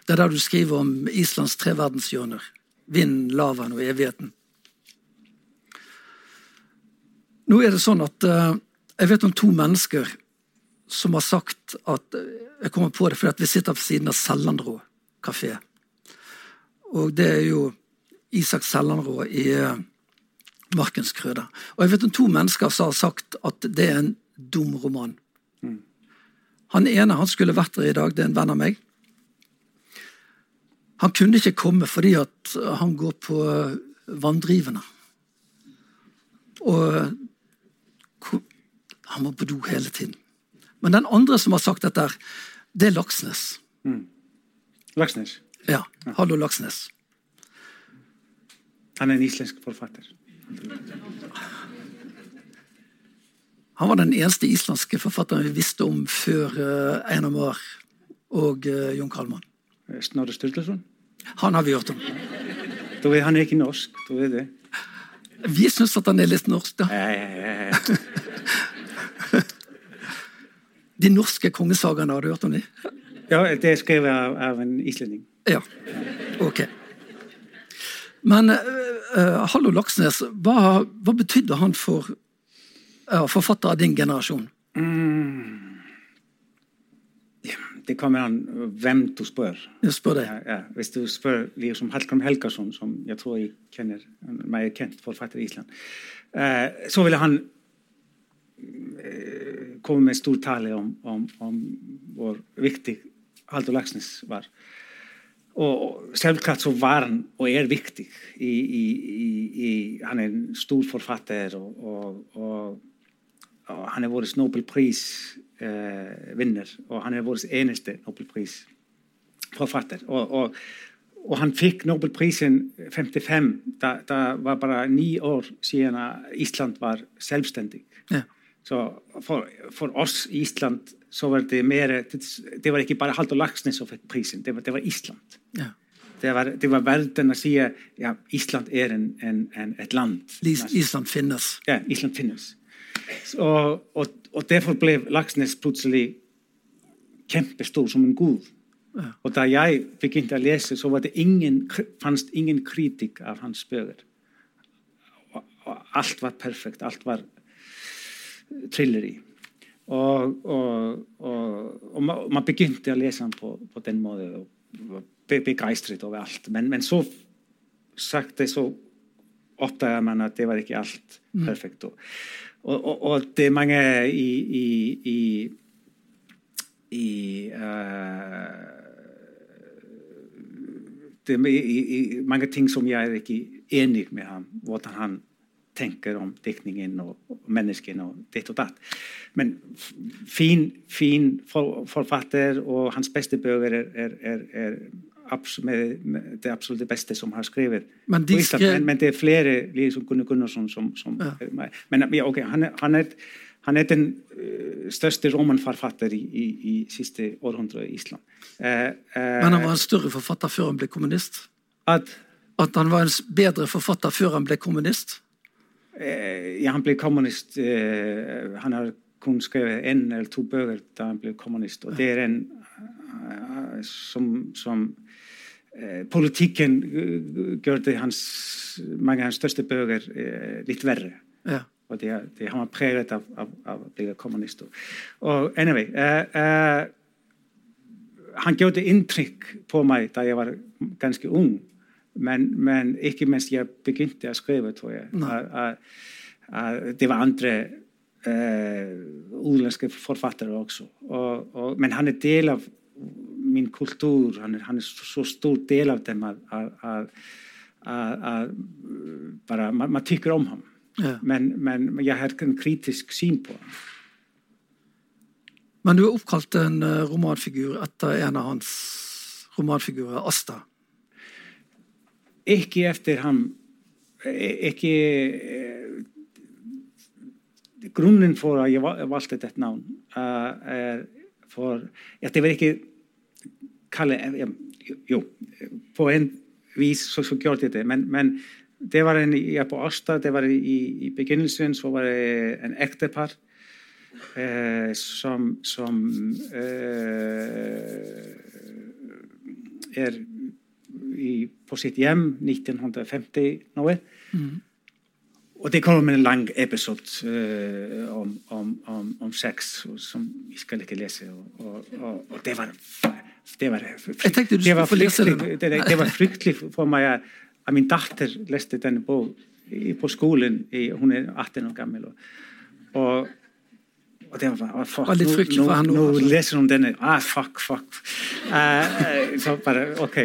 Det er der du skriver om Islands tre verdenshjørner. Vinden, lavaen og evigheten. Nå er det sånn at uh, jeg vet om to mennesker som har sagt at Jeg kommer på det fordi at vi sitter på siden av Sellandrå kafé. Og det er jo Isak Sellandrå i uh, Markens krøde. Og jeg vet om to mennesker som har sagt at det er en dum roman. Mm. Han ene han skulle vært der i dag, det er en venn av meg. Han kunne ikke komme fordi at han går på vanndrivende. Og han må på do hele tiden. Men den andre som har sagt dette, det er Laksnes. Mm. Laksnes? Ja. Hallo, Laksnes. Han er en islandsk forfatter. Han var den eneste islandske forfatteren vi visste om før uh, Einar Mar og uh, Jon Kalman. Snorre Sturluson? Han har vi hørt om. Da er han ikke norsk. da er det. Vi syns at han er litt norsk, da. Ja, ja, ja, de norske kongesagaene, har du hørt om de? Ja, det er skrevet av, av en islending. Ja, ok. Men uh, Hallo Laksnes, hva, hva, betydde han for uh, forfatter av din generasjon? Mm. Det kommer an hvem du spør. Jeg spør deg. Ja, ja. Hvis du spør liksom Hallgrim Helgason, som jeg tror jeg kjenner meg kjent forfatter i Island, uh, så ville han komið með stór tali om, om, om hvor viktig Haldur Lagsnes var. Og selvklart så var hann og er viktig í, í, í, hann er stór forfatter og, og, og, og hann er voruðs Nobelprís eh, vinner og hann er voruðs eineste Nobelprís forfatter. Og hann fikk Nobelprísin 55 það var bara ný orð síðan að Ísland var selvstendig ja Så for, for, oss i Island så var det mer Det var ikke bare Haldur Laksnes som fikk prisen, det var, det var Island. Ja. Det, var, det var verden å si ja, Island er en, en, en, et land. Island finnes. Ja, Island finnes. Og, og, og derfor ble Laksnes plutselig kjempestor som en gud. Ja. Og da jeg begynte å lese, så var det ingen, fanns ingen kritikk av hans bøker. Alt var perfekt. Alt var trilleri. Og, og, og, og, man begynte å lese den på, på den måten og var begeistret over alt. Men, men så sakte så oppdager man at det var ikke alt mm. perfekt. Og, det er mange i, i, i, i uh, det er mange ting som jeg er ikke enig med ham. Hvordan han tenker om diktningen og, menneskene og ditt og datt. Men fin, fin forfatter, og hans beste bøker er, er, er, er med det absolutt beste som har skrevet. Men, de skrev... men, men det er flere, liksom Gunnar Gunnarsson, som, som ja. Men ja, okay, han, han, han, er, den uh, største romanforfatter i, i, i siste århundre i Island. Uh, uh, men han var en større forfatter før han ble kommunist? At, at han var en bedre forfatter før han ble kommunist? Eh, ja, han ble kommunist. Eh, han har kun skrevet én eller to bøker da han ble kommunist. Og det er en eh, som, som Politikken gjør det hans, mange av hans største bøker litt verre. Ja. Og det, det, han var preget av, av, av å bli kommunist. Og anyway Han gjorde inntrykk på meg da jeg var ganske ung. Men, men, ikke mens jeg begynte å skrive, tror jeg. At, at det var andre uh, utenlandske forfattere også. Og, og, men han er del av min kultur. Han er, han er så stor del av dem at, at, at bare, man, man, tykker om ham. Ja. Men, men, jeg har en kritisk syn på ham. Men du har oppkalt en eh, romanfigur etter en av hans romanfigurer, Asta. ekki eftir hann e- ekki e- grunninn fór að ég valdi þetta nán er fór þetta verði ekki kallið jú, på einn vís svo, svo gjorde þetta men, men det var en hérna ég er på Ásta det var i, i begynnelsen svo var det en ektepar eh, som som eh, er i, på sitt hjem 1950 noe. Mm. og det kommer en lang episode uh, om, om, om, om, sex som vi skal ikke lese. Og, og, og, og det var det var, fryktelig, tenkte du skulle det. Det, det var fryktelig for meg at min datter leste denne boken på skolen. Hun er 18 år gammel. Og, og det var, fuck, litt fryktelig for han Nå, nå leser hun denne. Ah, fuck, fuck. Uh, så bare, ok.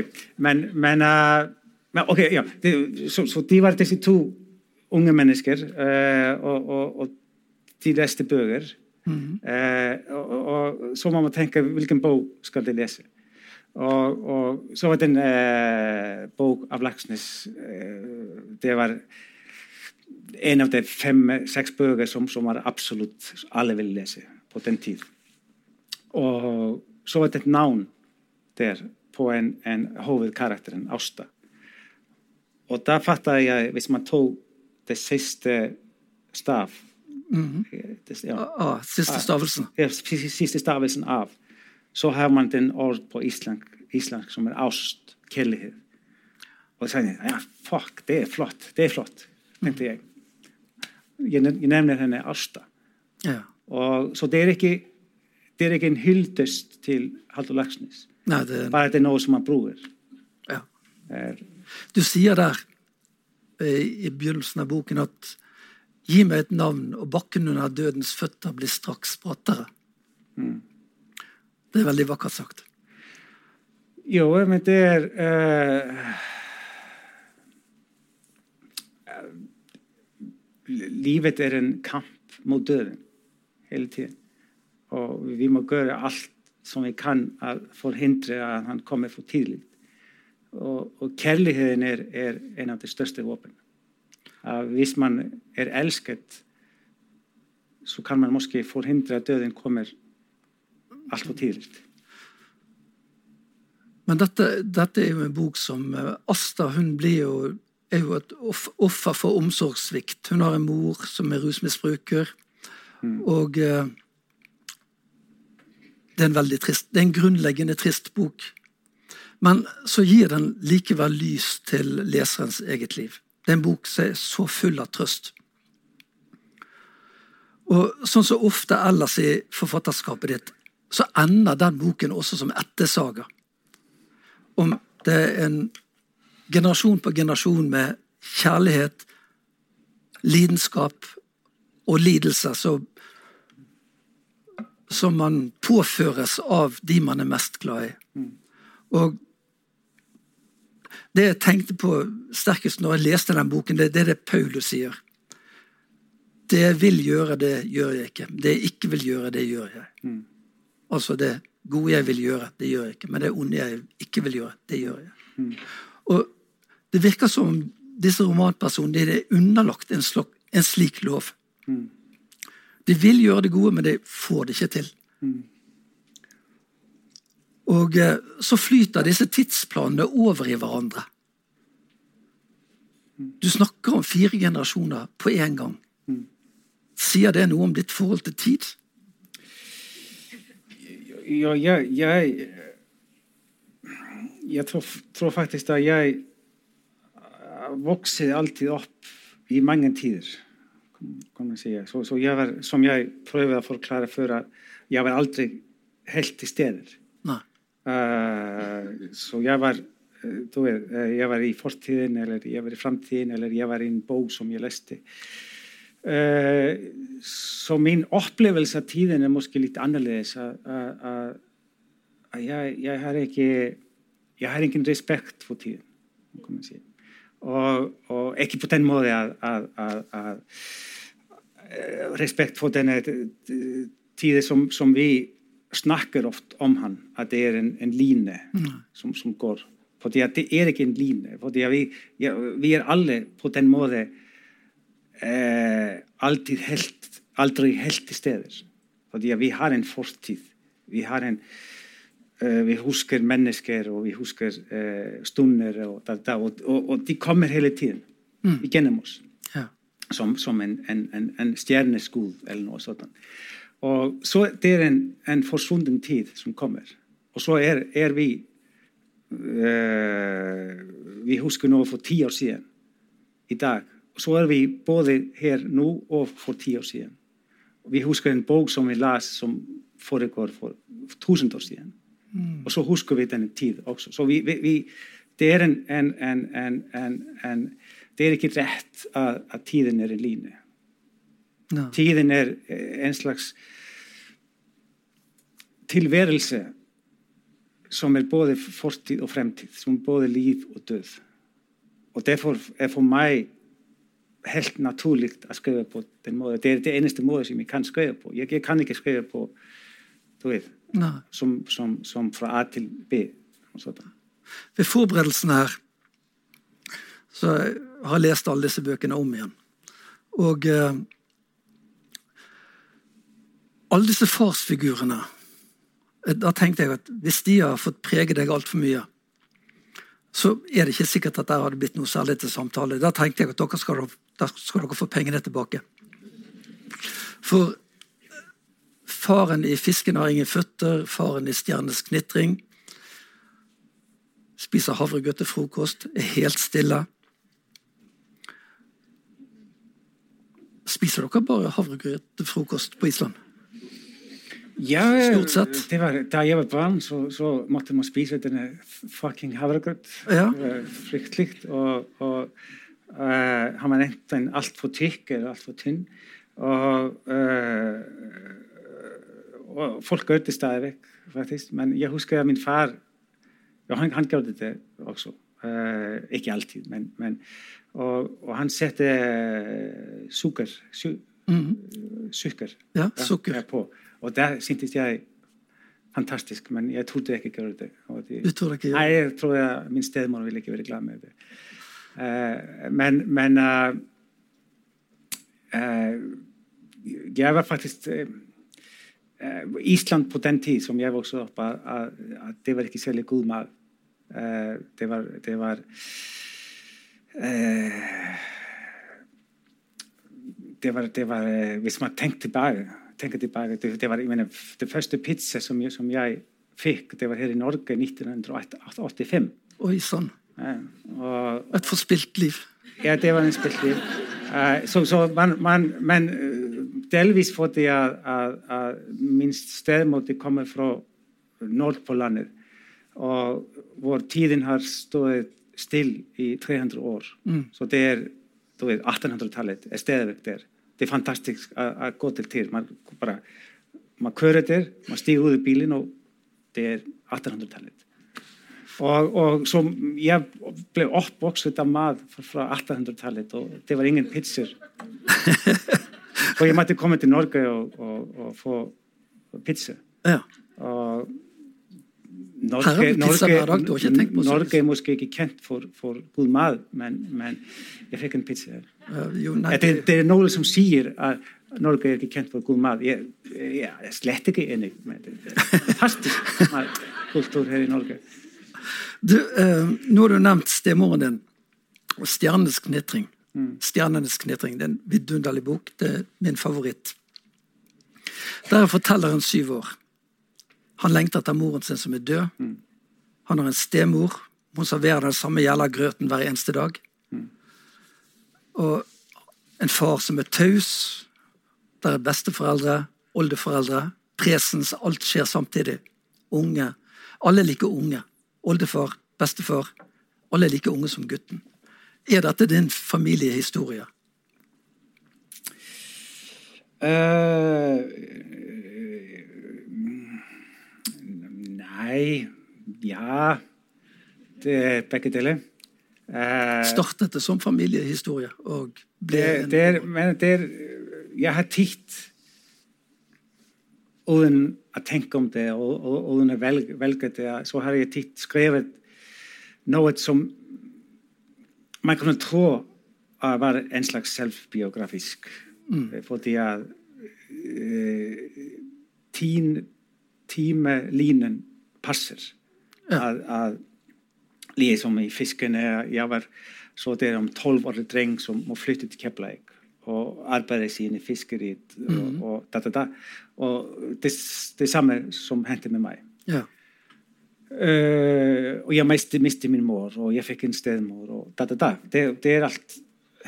Men, men, uh, men ok, ja. Det, så, så de var disse to unge mennesker, uh, og, og, og, de leste bøker. Mm -hmm. og, og, så må man tenke hvilken bok skal de lese. Og, så var det en bok av Laksnes Det var en av de fem-seks bøker som, som var absolutt alle ville lese på den tid. Og svo var þetta nán der på en, en hovedkarakteren, Ásta. Og það fattaði ég að viss maður tók það siste staf mm -hmm. Des, ja, oh, Siste stafelsen? Ja, siste stafelsen af. Svo hefði maður den orð på íslensk, íslensk sem er ást, kelliðið. Og það sagði ég, já, ja, fokk, það er flott, það er flott, mm -hmm. tenkti ég. Jeg nevner henne Asta. Ja. Og, så det er, ikke, det er ikke en hyldest til Halldor Laksnes. Nei, det... Bare det er noe som man bruker. Ja. Du sier der i begynnelsen av boken at gi meg et navn, og bakken under dødens føtter blir straks brattere. Mm. Det er veldig vakkert sagt. Jo, men det er uh, lífet er en kamp mot døden hele tiden og vi må göra allt som vi kan að forhindra að hann komi fyrir tíðlíkt og, og kærliðin er, er eina af þeir störstu vopin að viss mann er elsket svo kann mann morski forhindra að döðin komir allt fyrir tíðlíkt Men dette, dette er jo en bok som eh, Asta, hun blir jo er jo et offer for omsorgssvikt. Hun har en mor som er rusmisbruker. Mm. Og eh, det er en veldig trist, det er en grunnleggende trist bok. Men så gir den likevel lys til leserens eget liv. Det er en bok som er så full av trøst. Og sånn som ofte ellers i forfatterskapet ditt, så ender den boken også som ettersaga. Om det er en generasjon på generasjon med kjærlighet, lidenskap og lidelser som, som man påføres av de man er mest glad i. Og det jeg tenkte på sterkest når jeg leste den boken, det, det er det Paulus sier. Det jeg vil gjøre, det gjør jeg ikke. Det jeg ikke vil gjøre, det gjør jeg. Mm. Altså det gode jeg vil gjøre, det gjør jeg ikke. Men det onde jeg ikke vil gjøre, det gjør jeg. Mm. Og det virker som om disse romanpersonene er underlagt en, slok, en slik lov. Mm. De vil gjøre det gode, men de får det ikke til. Mm. Og eh, så flyter disse tidsplanene over i hverandre. Du snakker om fire generasjoner på én gang. Sier det noe om ditt forhold til tid? Ja, jeg, jeg, jeg tror, tror, faktisk at jeg voksið alltid upp í mange tíðir svo, svo ég var, som jag pröfði að forklara fyrir að ég var aldrei helt í steder uh, eh, svo ég var eh, þú veist, eh, ég var í fortíðin eller ég var í framtíðin eller ég var í en bók som ég lesti. Uh, svo mín upplevelse af tíðin er måske lítið annerledes að ég, ég har ekki ég har engin respekt fyrir tíðin Og, og ikke på den måten at respekt for denne tiden som, som vi snakker ofte om han, at det er en, en line mm. som, som, går. Fordi at det er ikke en line. Fordi vi, ja, vi er alle på den måten eh, aldri helt til stede. Fordi vi har en fortid. Vi, har en, vi husker mennesker, og vi husker eh, stunder, og, og, og, og, de kommer hele tiden mm. gjennom oss. Ja. Som, som en, en, en stjerneskudd eller noe sånt. Og så det er en, en forsvunnen tid som kommer. Og så er, er vi øh, Vi husker noe for ti år siden. I dag Og så er vi både her nå og for ti år siden. Vi husker en bok som vi las som foregår for tusen år siden. Og så husker vi denne tid også. Så vi, vi, vi, det, er en, en, en, det er ikke rett at, at tiden er en line. Ja. Tiden er en slags tilværelse som er både fortid og fremtid, som er både liv og død. Og derfor er for meg helt naturlig å skrive på den måten. Det er det eneste måten som jeg kan skrive på. Jeg, jeg kan ikke skrive på du Nei. Som, som, som fra A til B. Ved forberedelsen her så har jeg lest alle disse bøkene om igjen. Og eh, alle disse farsfigurene eh, Da tenkte jeg at hvis de har fått prege deg altfor mye, så er det ikke sikkert at det hadde blitt noe særlig til samtale. Da tenkte jeg at dere skal, da skal dere få pengene tilbake. For faren i 'Fisken har ingen føtter', faren i 'Stjernes knitring', spiser havregrøt til frokost, er helt stille. Spiser dere bare havregrøt til frokost på Island? Ja, Stort sett. det var, da jeg var barn, så, så måtte man spise denne fucking havregrøt. Ja. Det var fryktelig. Og, og uh, har man enten altfor tykk eller altfor tynn. Og, uh, folk gjør det stadig faktisk. Men jeg husker at min far ja, han, han gjorde det også. Uh, ikke alltid, men, men og, og han satte sukker, su, sukker Ja, sukker. på. Og det syntes jeg fantastisk, men jeg trodde jeg ikke gjorde det. Og det Du tror ikke Nei, jeg tror jeg, min stemor ville ikke være glad med det. Uh, men men eh, eh, jeg var faktisk Eh, Ísland på den tid som jag voxade upp att, att, att det var inte särskilt god mat. Uh, det var, det var uh, det var, det var, om man tänker tillbaka, tänker tillbaka det, det var, jag menar, den första pizza som jag, som jag fick, det var här i Norge 1985. Oj, sån. Ja, och, Ett förspilt liv. Ja, det var en spilt liv. Uh, så, så man, man, men delvis fótti að, að, að minnst steðmóti komið frá Nordpólanir og vor tíðin har stóðið still í 300 år mm. svo þetta er, þú veit, 1800-tallet er steðvegt þér, þetta er fantastisk að gå til til, maður bara maður körur þér, maður stýr út í bílin og þetta er 1800-tallet og, og svo ég blei oppvokst þetta maður frá 1800-tallet og þetta var ingen pitsur. Så jeg måtte komme til Norge og, og, og få pizza. Ja. Og Her har vi pizza hver dag, du har ikke tenkt på. Norge er måske ikke kjent for, for god mat, men, men jeg fikk en pizza her. Jo, nei, det, det er noen som sier at Norge er ikke kjent for god mat. Jeg, jeg er slett ikke enig men det. Det er fantastisk matkultur her i Norge. Du, eh, nå har du nevnt stemoren din og 'Stjernenes knitring'. 'Stjernenes knitring' det er en vidunderlig bok. Det er min favoritt. Der er fortelleren syv år. Han lengter etter moren sin som er død. Han har en stemor. Hun serverer den samme jævla grøten hver eneste dag. Og en far som er taus. Der er besteforeldre, oldeforeldre, presens. Alt skjer samtidig. Unge. Alle er like unge. Oldefar, bestefar. Alle er like unge som gutten. Er dette din familiehistorie? Uh, nei Ja. Det er begge deler. Uh, Startet det som familiehistorie og ble det, en det er, men det er Jeg har titt uten å tenke om det og, uten å velge, velge det, så har jeg titt skrevet noe som Microphone 2 að var einslags selvbiografísk mm. fótti að e, tín tíma línan passir ja. að, að líði som í fisken ég var svo þegar om 12 orði dreng som må flytta til Keflæk og arbeida sín í fiskerit og, mm. og, og, da, da, da. og det, det samme som hendi með mig ja Uh, og ég mæsti, misti mín mór og ég fekk einn steðmór og da da da, það er allt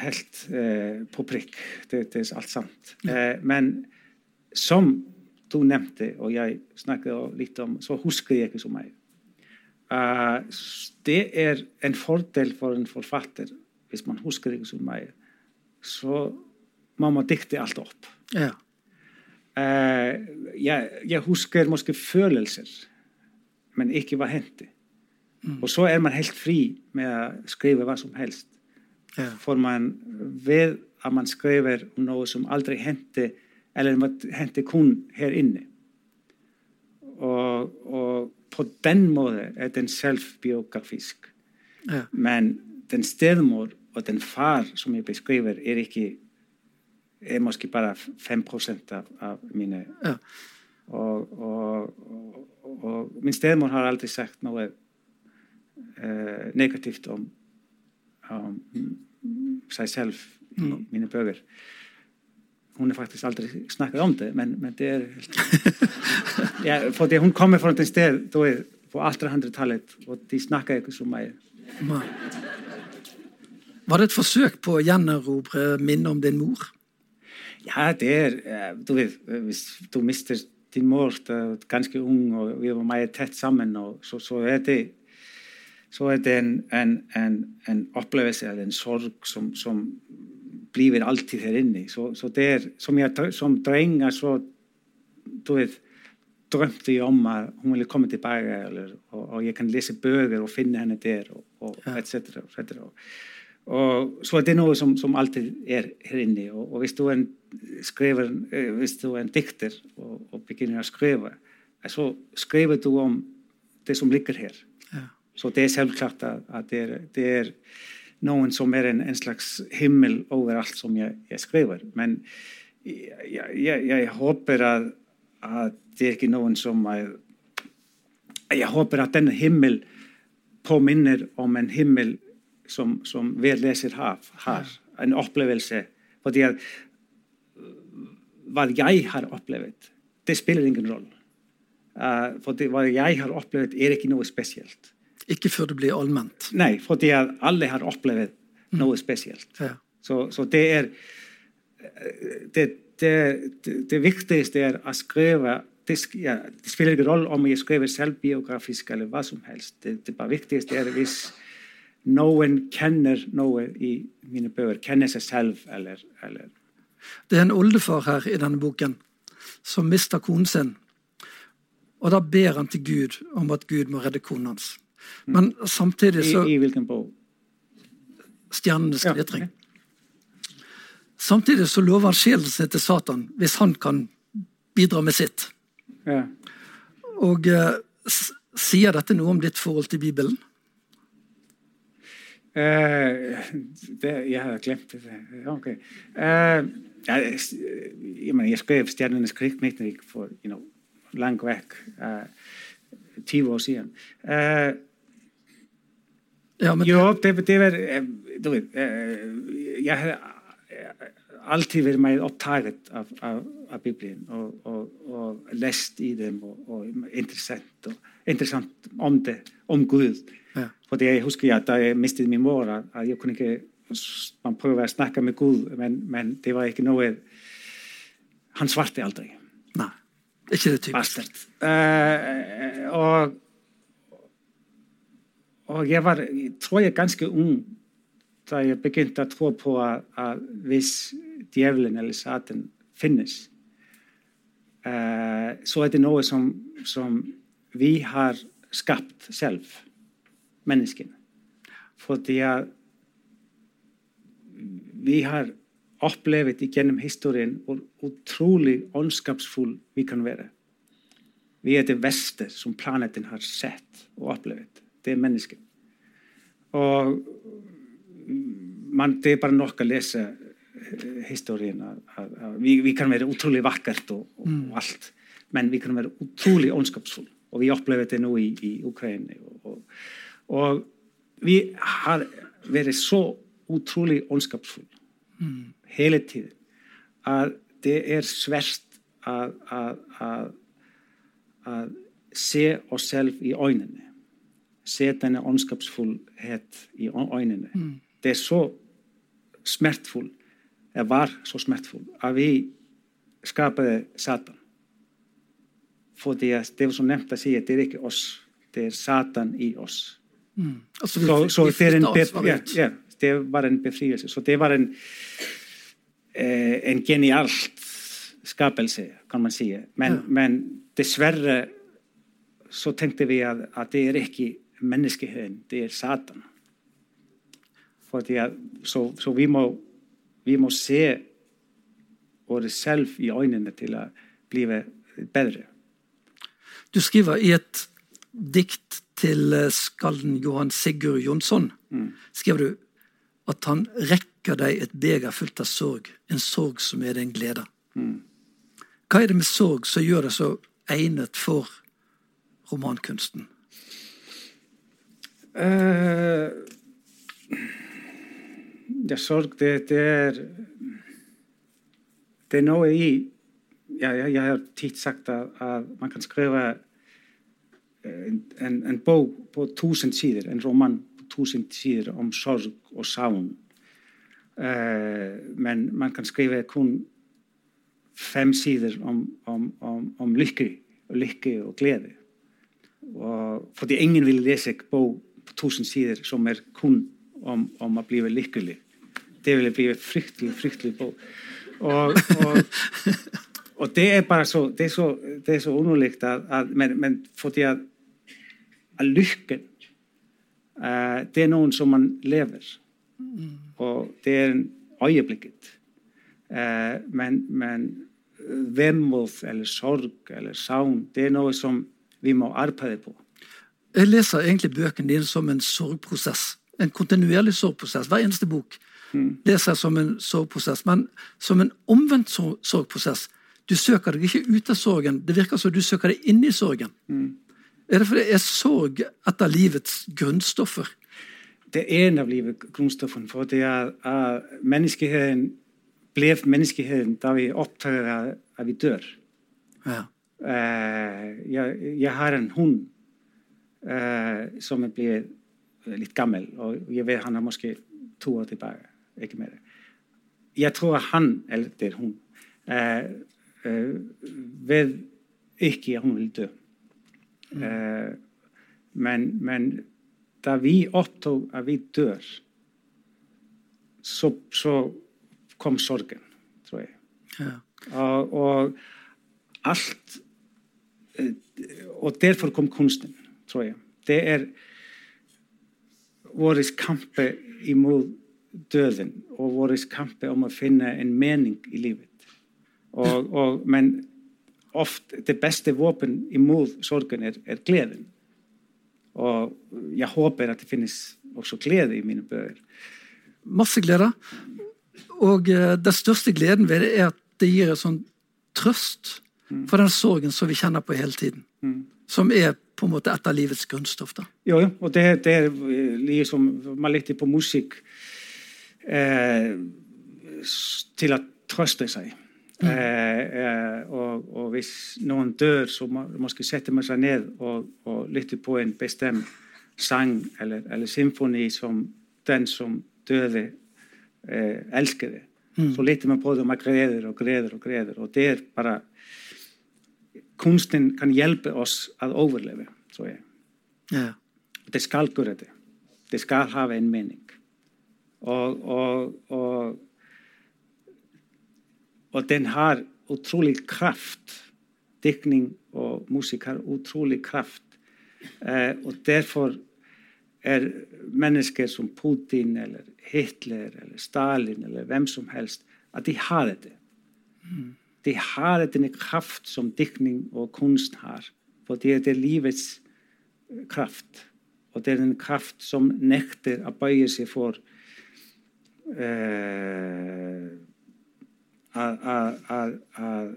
helt uh, eh, på prikk það er allt samt. Mm. Eh, uh, men som þú nefndi og ég snakkaði lítið om svo huskaði ég ekki svo mæg. Það er en fordel for en forfatter hvis man huskaði ekki svo mæg så má maður dikti allt upp. Ja. ég, ég huskaði morski følelser men ikke hva hendte. Mm. Og så er man helt fri med å skrive hva som helst. Ja. For man ved at man skriver om noe som aldri hendte, eller hendte kun her inne. Og, og på den måten er den selvbiografisk. Ja. Men den stedmor og den far som jeg beskriver, er ikke er måske bare 5 av, av mine ja. og, og, og, og, min stedmor har aldri sagt noe eh, negativt om, om, seg selv i mm. mine bøker. Hun har faktisk aldri snakket om det, men, men det er ja, fordi Hun kommer fra et sted på 1800-tallet, og de snakker ikke så mye. Var det et forsøk på å gjenerobre minnet om din mor? Ja, det er eh, Du vet, hvis du mister din mor ganske ung, og vi var mye tett sammen, så, så, er det, så er det en, en, en, en opplevelse eller en sorg som, som blir alltid her inne. Så, så det er, som, jeg, som dreng så du vet, drømte jeg om at hun ville komme tilbake, eller, og, og, jeg kan lese bøker og finne henne der, og, og ja. etc. etc. Og, så det er noe som, som alltid er her inne. Og, og hvis, du en, skriver, eh, hvis du er en dikter og, og begynner å skrive, så skriver du om det som ligger her. Ja. Så det er selvklart at, at det, er, det er noen som er en, en slags himmel overalt som jeg, jeg skriver. Men jeg, jeg, jeg håper at, at, det er ikke noen som er, Jeg håper at denne himmel påminner om en himmel som, som hver leser har, har. En opplevelse. Fordi at hva jeg har opplevd, det spiller ingen rolle. Uh, for det, hva jeg har opplevd, er ikke noe spesielt. Ikke før det blir allment. Nei, fordi alle har opplevd mm. noe spesielt. Ja. Så, så, det er det, det, det, viktigste er å skrive det, ja, det spiller ingen rolle om jeg skriver selvbiografisk eller hva som helst. Det, det viktigste er hvis noen kjenner noe i mine bøker, kjenner seg selv eller, eller Det er en oldefar her i denne boken som mister konen sin. Og da ber han til Gud om at Gud må redde konen hans. Men samtidig så I, i hvilken bok? 'Stjernenes glitring'. Samtidig så lover han sjelen sin til Satan hvis han kan bidra med sitt. Ja. Og uh, sier dette noe om ditt forhold til Bibelen? Eh, ég hafði glemt þetta ok ég skrif stjarnarnas krig mittnavík for you know, lang vekk tíu ár síðan já det var eh, du veit ég eh, hafði alltið verið mæðið upptaget af, af, af biblíðin og, og, og lest í þeim og, og interessant, interessant om, det, om Guð ja. Fordi jeg husker at da jeg mistet min mor, at jeg kunne ikke man prøver å snakke med Gud, men, men det var ikke noe Han svarte aldri. Nei, ikke det typisk. Uh, og og jeg var, tror jeg, ganske ung da jeg begynte å tro på at, at hvis djevelen eller Satan finnes, uh, så er det noe som, som, vi har skapt selv, menneskene. Fordi vi har opplevd gjennom historien hvor utrolig ondskapsfull vi kan være. Vi er det verste som planeten har sett og opplevd det er mennesket. Og man, det er bare nok å lese eh, historien. Vi, vi kan være utrolig vakkert og, og, mm. alt, men vi kan være utrolig ondskapsfulle. Og vi opplever det nå i, i Ukraina. Og, og, vi har vært så utrolig ondskapsfulle mm. hele tiden at det er svært å se oss selv i øynene se denne ondskapsfullhet i øynene. Mm. Det er så smertfull, eller var så smertfull, at vi skapade Satan. Fordi at det var nevnt å si at det er ikke oss, det er Satan i oss. Mm. Alltså, så, vi, så vi det, är en, be, ja, det var en befrielse. Så det var en, eh, en genial skapelse kan man säga. Men, ja. men dessvärre så tänkte vi att, att det är inte människohön, det är Satan. För det är, så, så vi måste vi må se oss själva i ögonen till att bli bättre. Du skriver i ett dikt til skallen skalden Johan Sigurd Jonsson skriver du at han rekker deg et beger fullt av sorg, en sorg som er deg en glede. Hva er det med sorg som gjør det så egnet for romankunsten? Uh, ja, sorg, det, det er Det er noe i ja, jeg har tid sagt at, at man kan skrive en, en bók på túsund síður, en roman på túsund síður om sorg og savn. Eh, uh, men man kan skrifa kun fem síður um, um, om, om, om, om lykke og lykke og gleði. Og fordi enginn vil lesa bók på túsund síður som er kun om, om að blífa lykkuli det vil blífa fryktelig, fryktelig bók. Og, og og det er bara svo, det er svo, svo unúlíkt að, að menn, menn fótt ég að at, at lykken eh, Det er noen som man lever. Og det er en øyeblikket. Eh, men, men vemod eller sorg eller savn, det er noe som vi må arbeide på. Jeg leser egentlig bøkene dine som en sorgprosess. En kontinuerlig sorgprosess. Hver eneste bok leser jeg som en sorgprosess, men som en omvendt sorgprosess. Du søker deg ikke ut av sorgen, det virker som du søker deg inn i sorgen. Er det fordi jeg så etter livets grunnstoffer? Det er en av livets grunnstoffene, for det er at menneskeheten ble menneskeheten da vi oppdaget at, vi dør. Ja. Uh, jeg, jeg har en hund uh, som blir litt gammel, og jeg vet han er måske to år tilbake. Ikke mer. Jeg tror at han, eller det er hun, uh, eh, vet ikke at hun vil dø. Eh, men, men da vi opptok at vi dør, så, så kom sorgen, tror jeg. Ja. Og, og alt eh, Og derfor kom kunsten, tror jeg. Det er vår kamp imot døden og vår kamp om å finne en mening i livet. Og, og, men ofte det beste våpen imot sorgen er, er gleden. Og jeg håper at det finnes også glede i mine bøker. Masse glede. Og uh, den største gleden ved det er at det gir en sånn trøst for den sorgen som vi kjenner på hele tiden. Som er på en måte et av livets grunnstoff. da. Jo, jo, og det, det er liksom Man lytter på musikk eh, til å trøste seg. Eh, eh, og, og hvis noen dør, så må måske setter man seg ned og, og lytter på en bestemt sang eller, eller symfoni som den som døde, eh, elsker det. Så lytter man på det, og man gråter og gråter og gråter. Og det er bare Kunsten kan hjelpe oss å overleve, tror jeg. Ja. Det skal gjøre det. Det skal ha en mening. Og, og, og, den har utrolig kraft. Diktning og musikk har utrolig kraft. Eh, og derfor er mennesker som Putin eller Hitler eller Stalin eller hvem som helst, at de har det. De har denne kraft som diktning og kunst har. For det er det livets kraft. Og det er en kraft som nekter å bøye seg for eh, að, að, að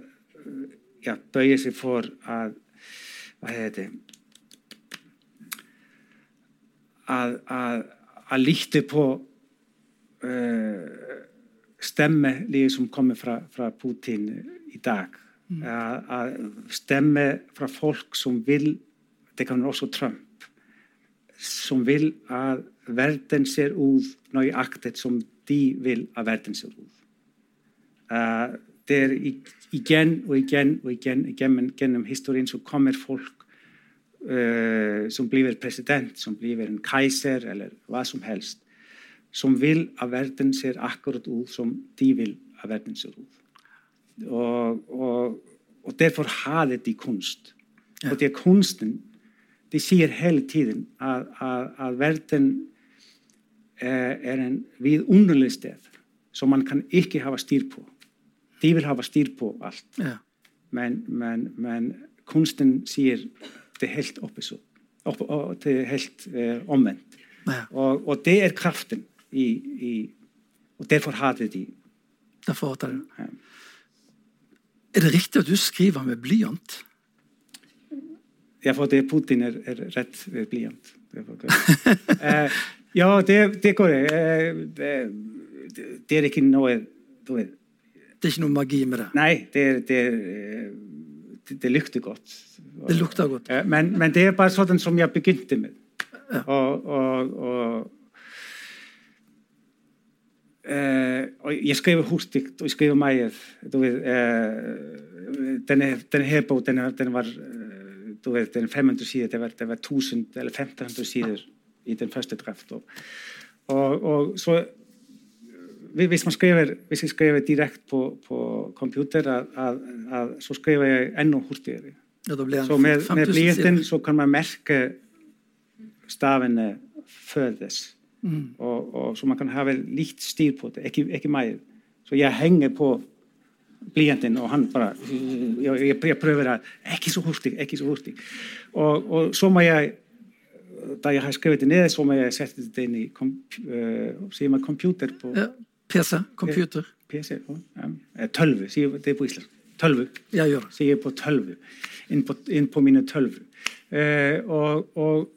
ja, bauja sér fór að að líkti på uh, eh, stemme lífið sem komið frá, frá Putin í dag. Mm. að stemme frá fólk sem vil det kan også Trump som vil að verðin sér úr nájagtet sem de vil að verðin sér úr. Uh, det er igjen og igjen og igjen gjennom, gjennom historien så kommer folk uh, som blir president, som blir en keiser eller hva som helst, som vil at verden ser akkurat ut som de vil at verden ser ut. Og, og, og derfor har de kunst. Ja. Og det er kunsten De sier hele tiden at, at, at verden er, er en vidunderlig sted som man kan ikke ha styr på. De vil ha styr på alt. Ja. Men, men, men, kunsten sier det helt opposite. Opp, det er helt uh, omvendt. Ja. Og, og, det er kraften i, i Og derfor hater de. Derfor hater de. Ja. Er det riktig at du skriver med blyant? Ja, for det Putin er, er rett ved blyant. uh, ja, det, det går jeg. Eh, det, det, er ikke noe du vet, det er ikke noe magi med det? Nei, det, det, det lukter godt. Det lukter godt. Men, men, det er bare sånn som jeg begynte med. Ja. Og, og, og, eh, og, jeg skriver hurtig, og jeg skriver mye. Du vet, eh, denne, denne her bok, den, den var du vet, den 500 sider, det var, det var 1000 eller 1500 sider i den første draft. Og, og, så hvis man skriver, hvis ég skriver direkt på, på computer að, að, að svo skrifa ég ennum hurtigri svo með, með blíðin svo kann maður merka stafinni eh, föðis mm. og, og svo maður kann hafa líkt stíl på þetta, ekki, ekki mæð svo ég hengi på blíjandinn og hann bara ég, ég, ég pröfur að ekki svo hurtig, ekki svo hurtig og, og svo má ég eh, da ég hafa skrifið þetta niður svo má ég setja þetta inn í kom, uh, eh, sem að kompjúter på ja. PC? Computer? PC, ja. Tølve, sier det på islandsk. Tølve. Jeg gjør det. Sier på tølve. Inn på, inn på mine tølve. Eh, og, og,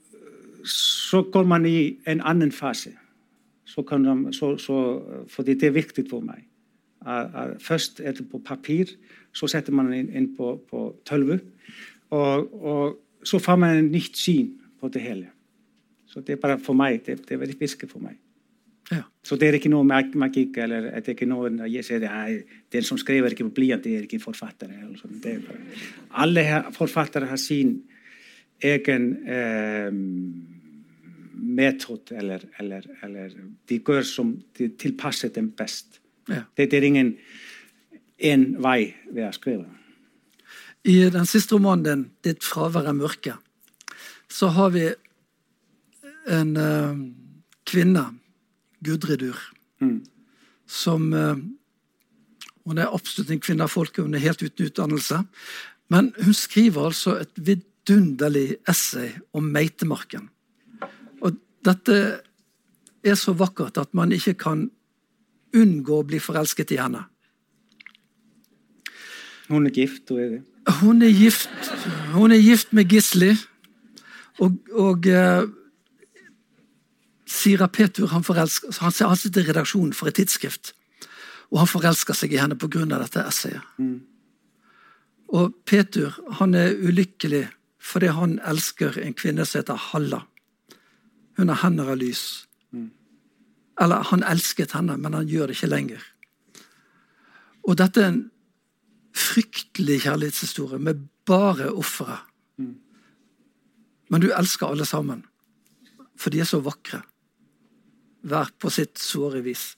så går man i en annen fase. Så man, så, så, fordi det er viktig for meg. At, at først er det på papir, så setter man inn, inn på, på tølve. Og, og, så får man en nytt syn på det hele. Så det er bare for meg. Det, det er veldig viktig for meg. Ja. Så det er ikke noe magikk eller det er ikke noe jeg sier det, Den som skriver ikke på blyant, det er ikke forfattere. alle forfattere har sin egen eh, metode, eller, eller, eller, de gjør som de tilpasser dem best. Ja. Det, det, er ingen én vei ved å skrive. I den siste romanen din, 'Ditt fravær er mørke', så har vi en eh, kvinne Gudridur. Mm. Som uh, Hun er absolutt en kvinne av folket, hun er helt uten utdannelse. Men hun skriver altså et vidunderlig essay om meitemarken. Og dette er så vakkert at man ikke kan unngå å bli forelsket i henne. Hun er gift, hun er det? Hun er gift, hun er gift med Gisli. Og, og uh, Sira Petur han, forelsker, han, han sitter i redaksjonen for et tidsskrift, og han forelsker seg i henne pga. dette essayet. Mm. Og Petur han er ulykkelig fordi han elsker en kvinne som heter Halla. Hun har hender av lys. Mm. Eller han elsket henne, men han gjør det ikke lenger. Og dette er en fryktelig kjærlighetshistorie med bare ofre. Mm. Men du elsker alle sammen, for de er så vakre hver på sitt såre vis.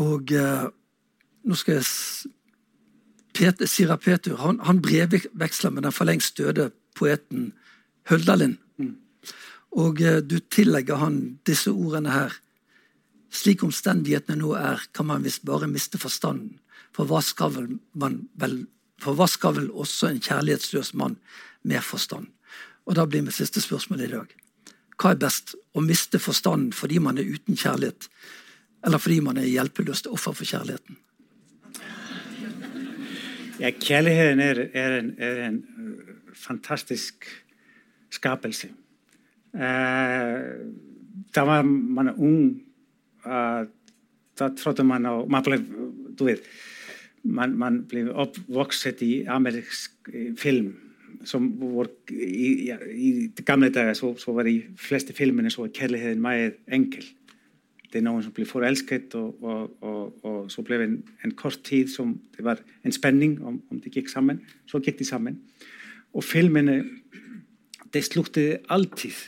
Og eh, nå skal jeg Peter, Sira Petur han, han brevveksler med den for lengst døde poeten Høldalin. Mm. Og eh, du tillegger han disse ordene her. Slik omstendighetene nå er, kan man visst bare miste forstanden. For hva skal vel man vel for hva skal vel også en kjærlighetsløs mann med forstand? Og da blir mitt siste spørsmål i dag. Hva er best? Å miste forstanden fordi man er uten kjærlighet, eller fordi man er hjelpeløst offer for kjærligheten? Ja, kjærligheten er, er, en, er en, øh, fantastisk skapelse. Uh, da var man ung, uh, da trodde man og man ble, du vet, man, man ble oppvokst i amerikansk film som voru í, ja, í gamle daga svo, svo var í flesti filminu svo að kærliðin mæðið engil það er náðum sem blið fór elsket og, og, og, og svo bleið en, en kort tíð sem það var en spenning um, um om, om það gikk saman, svo gikk þið saman. Og filminu það slúttiði alltíð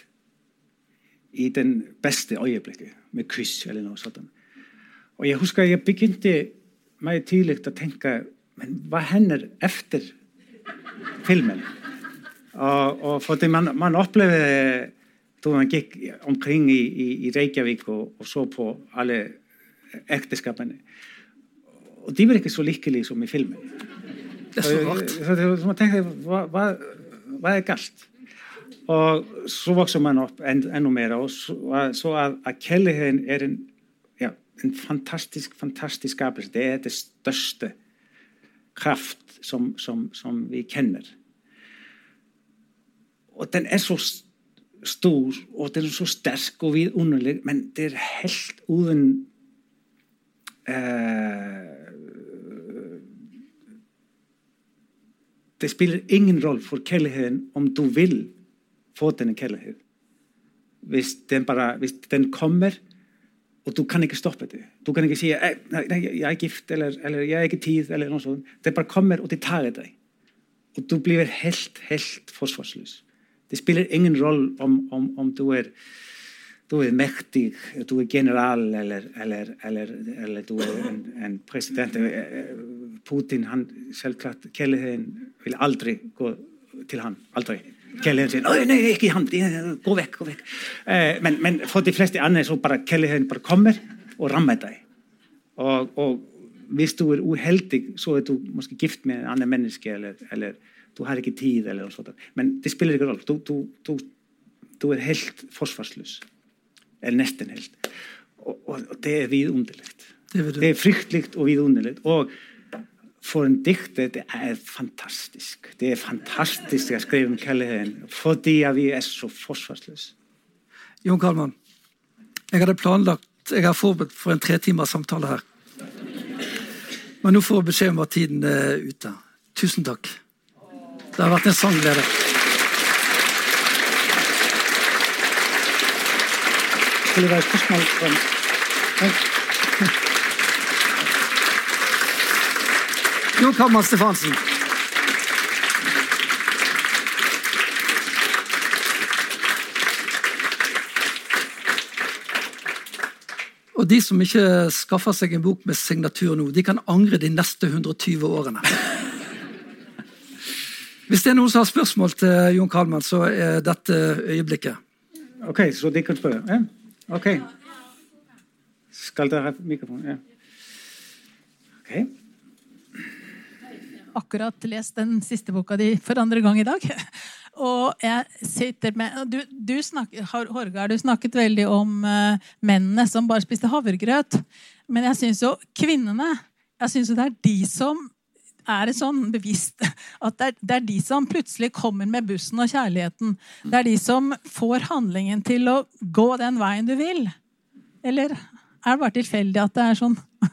í den besti ájöflikku með kviss eller náðu svona og ég huska að ég begyndi mæðið tíðlegt að tenka menn, hvað hennar eftir filmen. Og, og fordi man, man opplevede, du man gik omkring i, i, i Reykjavík og, og så på alle ægteskaberne. Og de var ikke så lykkelige som i filmen. Det er så vagt. Så, så, så man tænkte, hvad, hvad, hvad er galt? Og svo vokser man upp enn, ennú meira og svo að, að Kellyhauðin er einn ja, fantastisk, fantastisk skapis. Þetta er þetta störstu kraft som, som, som, vi känner. Och den är så stor och den är så stark och vidunderlig men det är helt utan äh, eh, det spelar ingen roll för kärleken om du vill få den kärleken. Visst den bara, visst den kommer og þú kann ekki stoppa þetta. Þú kann ekki segja, e, nei, ég er gift eller, eller ég er ekki tíð eller náttúrulega svona það bara kommer og þið tager þetta og þú blífir helt, helt forsvarslös það spilir ingen roll om, om, om þú er þú er mektig, þú er general eller, eller, eller, eller þú er en, en president. Eh, eh, Putin, hann sjálfklart kelliðin vil aldrei gå til hann, aldrei. Kjærligheten sier nei, nei, ikke han, gå vekk. gå vekk. Eh, men, men, for de fleste andre så bare kjærligheten bare kommer og rammer deg. Og, og, hvis du er uheldig, så er du måske gift med en annen menneske, eller, eller du har ikke tid, eller noe sånt. Men det spiller ikke rolle. Du, du, du, du, er helt forsvarsløs. Eller nesten helt. Og, og det er vidunderlig. Det, det er fryktelig og vidunderlig. Og for en dikter det er fantastisk. Det er fantastisk å skrive om kjærligheten fordi vi er så forsvarsløse. Jon Kalman, jeg hadde planlagt Jeg har forberedt for en tre timers samtale her. Men nå får jeg beskjed om at tiden er ute. Tusen takk. Det har vært en sann glede. Skulle det være spørsmål Jon Kammer Stefansen. Og de som ikke skaffer seg en bok med signatur nå, de kan angre de neste 120 årene. Hvis det er noen som har spørsmål til Jon Kalman, så er dette øyeblikket. Ok, så de kan spørre? Ja. Ok. Skal dere ha mikrofon? Ja. Okay akkurat lest den siste boka di for andre gang i dag. Og jeg sitter med Du, du snakker, Horgar, du snakket veldig om uh, mennene som bare spiste havregrøt. Men jeg syns jo kvinnene jeg synes jo det er de som er sånn bevisst at det er, det er, de som plutselig kommer med bussen og kjærligheten. Det er de som får handlingen til å gå den veien du vil. Eller er det bare tilfeldig at det er sånn?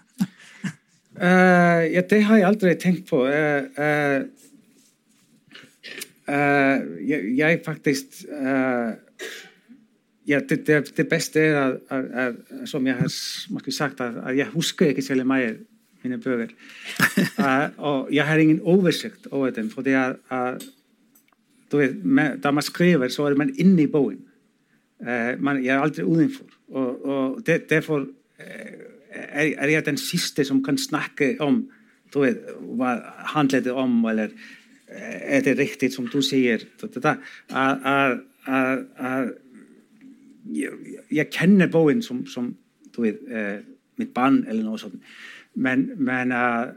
Uh, ja, det har jeg aldri tenkt på. Uh, uh, jeg, jeg, faktisk ja, det, det, det, beste er, at, at, at, som jeg har sagt, at, at, jeg husker ikke særlig mye mine bøker. og jeg har ingen oversikt over dem. For det er, vet, da man skriver, så er man inne i boken. man, jeg er aldri utenfor. Og, og det, derfor er, er jeg den siste som kan snakke om um, þú veit, hvað handlaði om um eller er þetta riktigt sem þú segir að ég kenner bóinn som, som þú veit, uh, eh, mitt barn eller náðu svona men, men að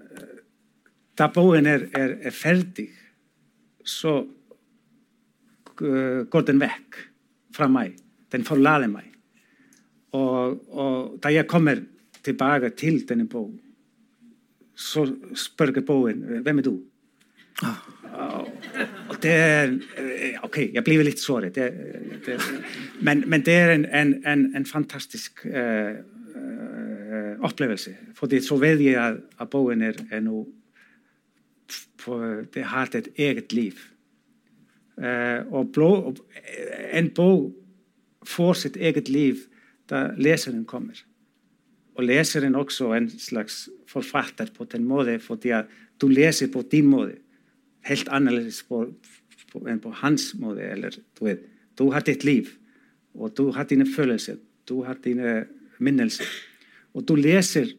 það bóinn er, er, er ferdig svo uh, går den vekk frá mæ, den forlaði mæ. Og, og það ég kommer tillbaka till den bok så spurgte bogen, vem är du? Ah. Oh. Eh, och det är, okej, okay, jag blev lite sårad. Det, det, men, men det är en, en, en, en fantastisk eh, eh, uh, uh, upplevelse. För så vet jag att, att bogen är, är nu, på, det har ett eget liv. Uh, och blå, en bok får sitt eget liv där läsaren kommer og leseren også en slags forfatter på den måten, fordi at du leser på din måte. Helt annerledes på, på, enn på hans måte. Eller, du, vet, du har ditt liv, og du har dine følelser, du har dine minnelser. Og du leser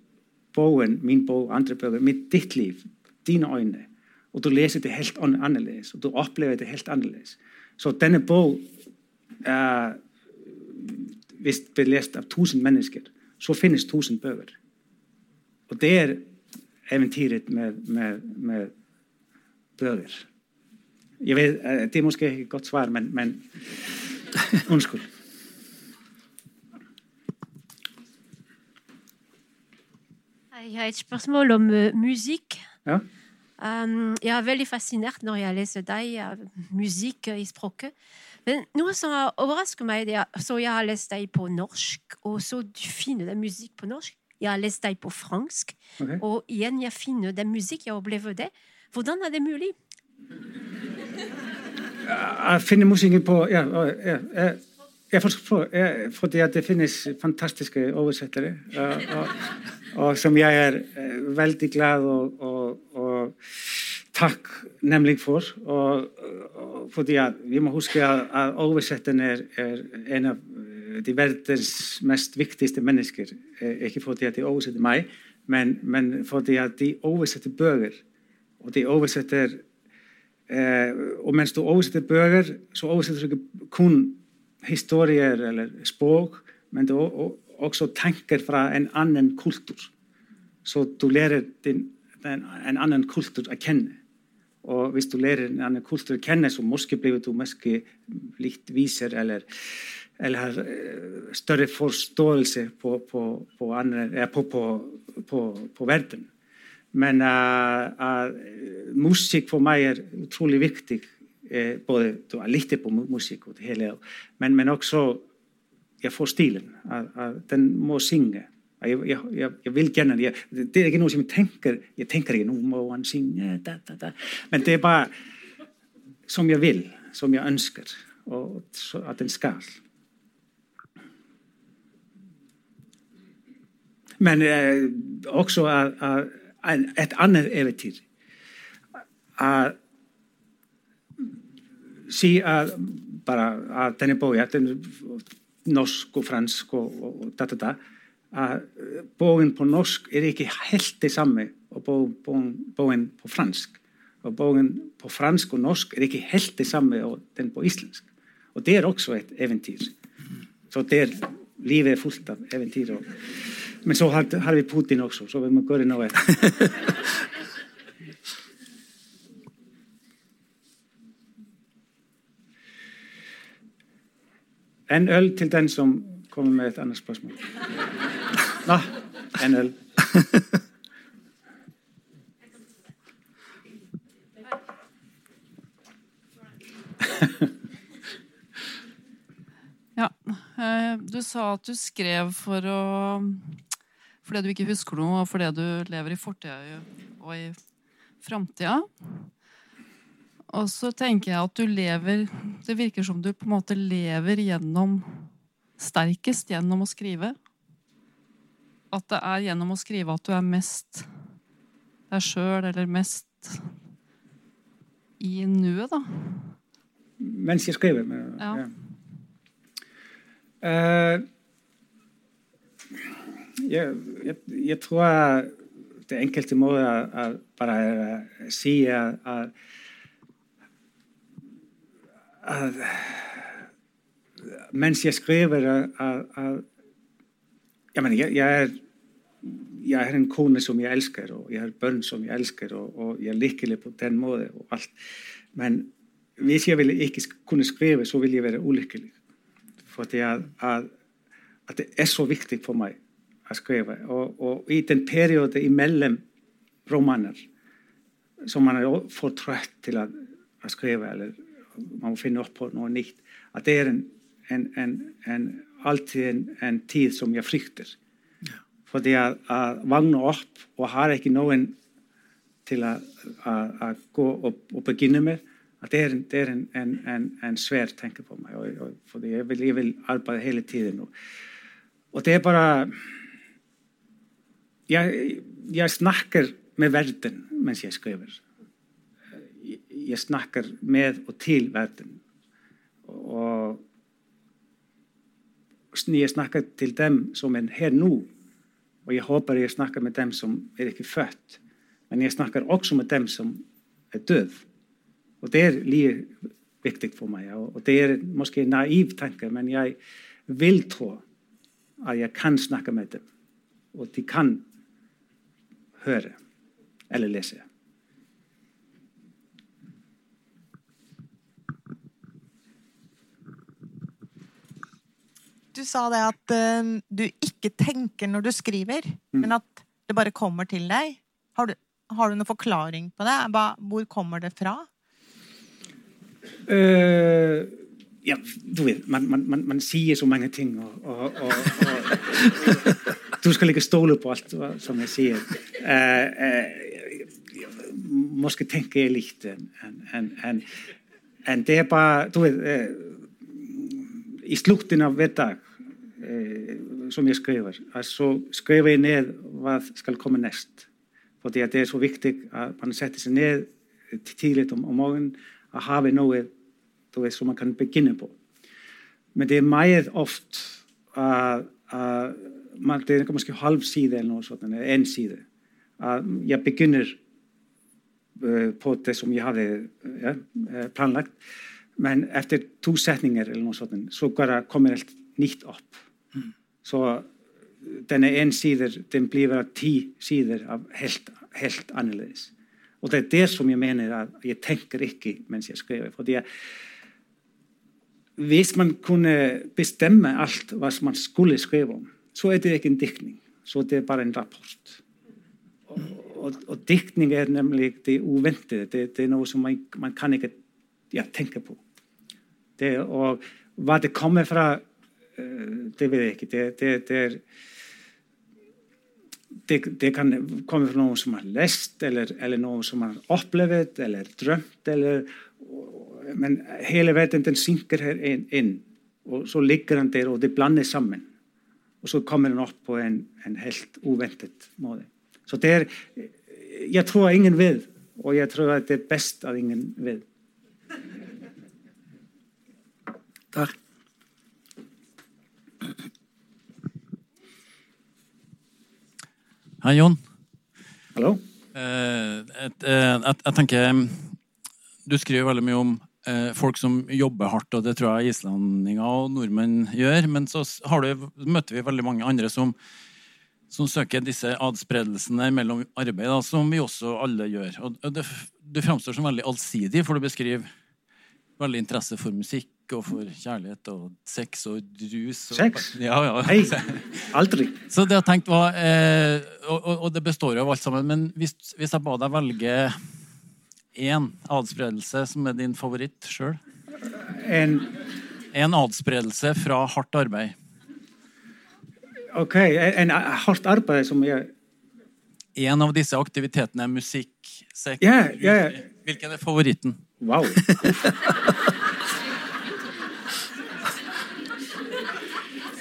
boken, min bok, andre bøker, med ditt liv, dine øyne. Og du leser det helt annerledes, og du opplever det helt annerledes. Så denne bok er hvis det blir lest av tusen mennesker, så finnes tusen bøker. Og det er eventyret med, med, med bøker. Jeg vet, Det er måske ikke et godt svar, men, men unnskyld. Jeg har et spørsmål om uh, musikk. Ja. Um, jeg er veldig fascinert når jeg leser deg av musikk i språket. Men noe som har overrasket meg, det er så jeg har lest deg på norsk, og så du finner det musikk på norsk. Jeg har lest deg på fransk, okay. og igjen jeg finner den musikk. Jeg opplever det. Hvordan er det mulig? Jeg finner musikken på ja, ja, ja, jeg forstår, ja, fordi at det finnes fantastiske oversettere. Og, og, og som jeg er eh, veldig glad og, og, Takk nemlig fór og, og fordi að við má huska að, að óvissettin er, er eina af eh, því verðins mest viktigste mennesker, eh, ekki fordi að því óvissetti mæ, men, men fordi að því óvissetti bögur og því óvissettir eh, og mens þú óvissettir bögur svo óvissettir ekki kun historier eller spók men þú også tenker fra en annan kultur så du lærer din, en, en annan kultur að kenna og hvis du lærer en annan kultur känna så måske blir du måske likt viser eller, eller eh, har större förståelse på, på, på, andra, eh, på, på, på, på världen. Men eh, uh, musik för mig är otroligt viktig, eh, både att lyssna på musik och det hela, men, men också jag får stilen, att, att den må synga ég, ég, ég vil genna það þetta er ekki nú sem ég tenker ég tenker ekki nú má hann syngja da, da, da. men þetta er bara som ég vil, som ég önskar og að den skal. Men eh, också að ett annað eventyr. Að sí að bara að den er bója norsk og fransk og, og, og da da da að eh, bóin på norsk er ekki heldi sami og bóin, bóin, bóin på fransk. Og bóin på fransk og norsk er ekki heldi sami og den på íslensk. Og det er også eitt eventýr svo der lífið er fullt af eventýr og menn svo har, har við Putin også svo við maður görið ná þetta en öll til den som komum með eitt annars spörsmál Nå, en øl. Ja. eh, Du sa at du skrev for å fordi du ikke husker noe, og fordi du lever i fortida og i framtida. Og så tenker jeg at du lever Det virker som du på en måte lever gjennom Sterkest gjennom å skrive. At det er gjennom å skrive at du er mest deg sjøl, eller mest i nuet, da. Mens jeg skriver. Men, Ja. ja. Uh, jeg, jeg, jeg tror det enkelte må jeg, jeg bare si at mens jeg skriver er, at jag, menar, jag, jag, är, jag är en kone som jag älskar och jag har börn som jag älskar och, och jag är lycklig på den måten och allt. Men hvis jag vill inte kunna skriva så vill jag vara olycklig. För att, jag, att, att det är så viktigt för mig att skriva. Och, och i den perioden emellan romaner som man är för trött till att, att skriva eller man finner upp på något nytt. Att det är en, en, en, en alltid en, en tid som jeg frykter. Fordi at, at våkne opp og har ikke noen til å, å, å gå og, og begynne med, at det er, en, det er en, en, en, svær tanke på meg. Og, og, fordi jeg vil, jeg vil arbeide hele tiden. Og, og det er bare jeg, jeg snakker med verden mens jeg skriver. Jeg, jeg snakker med og til verden. Og jag snackar till dem som är här nu och jag hoppas jag snackar med dem som är inte fött. Men jag snackar också med dem som är döv. Och det är lika viktigt för mig. Och det är kanske en naiv tanke, men jag vill tro att jag kan snacka med dem. Och de kan höra eller läsa. Du sa det at uh, du ikke tenker når du skriver, men at det bare kommer til deg. Har du, har du noen forklaring på det? Hva, hvor kommer det fra? Uh, ja, du vet, man, man, man, man sier så mange ting, og, og, og, og Du skal ikke stole på alt som jeg sier. Uh, eh, Måske tenker jeg litt enn en, en, en det er bare Du vet eh, I slutten av hver dag eh, som jeg skriver, så skriver jeg ned hva skal komme nest. Fordi at det er så viktig at man setter seg ned tidlig om, om morgenen og har noe du vet, som man kan begynne på. Men det er meget ofte at uh, man, det er kanskje halv side eller noe sånt, eller en side. at jeg begynner uh, på det som jeg hadde ja, eh, planlagt. Men etter to setninger eller noe sånt, så bare kommer alt nytt opp. Så denne en side den blir bare ti sider av helt, helt annerledes. Og det er det som jeg mener at jeg tenker ikke mens jeg skriver. Fordi jeg, hvis man kunne bestemme alt hva man skulle skrive om, så er det ikke en diktning. Så det er bare en rapport. Og, og, og diktning er nemlig det uventede. Det, det er noe som man, man kan ikke ja, tenke på. Det, och var det kommer från, det vet jag inte. Det, det, det, är, det, det kan komma från någon som har läst eller, eller någon som har upplevt eller drömt eller, men hela världen synker här in og svo liggur hann der og þeir blandið saman og svo komir hann upp på en, en helt uventet móði svo þeir, eh, ég trú að ingen við og ég trú að þetta er best að ingen við Der. Hei, Jon. Hallo? Eh, et, eh, jeg, jeg tenker mm, Du skriver veldig mye om eh, folk som jobber hardt, og det tror jeg islendinger og nordmenn gjør. Men så har du, møter vi veldig mange andre som, som søker disse adspredelsene mellom arbeid, da, som vi også alle gjør. Og det, du framstår som veldig allsidig, for du beskriver veldig interesse for musikk og for kjærlighet og sex og rus. Og, Sex? Ja, ja. Hei! Aldri. Så det jeg tenkte var eh, og, og, det består jo av alt sammen, men hvis, hvis jeg ba deg velge én adspredelse som er din favoritt sjøl En, En adspredelse fra hardt arbeid. ok, en, en hardt arbeid som jeg En av disse aktivitetene er musikk, sex yeah, yeah. Hvilken er favoritten? Wow.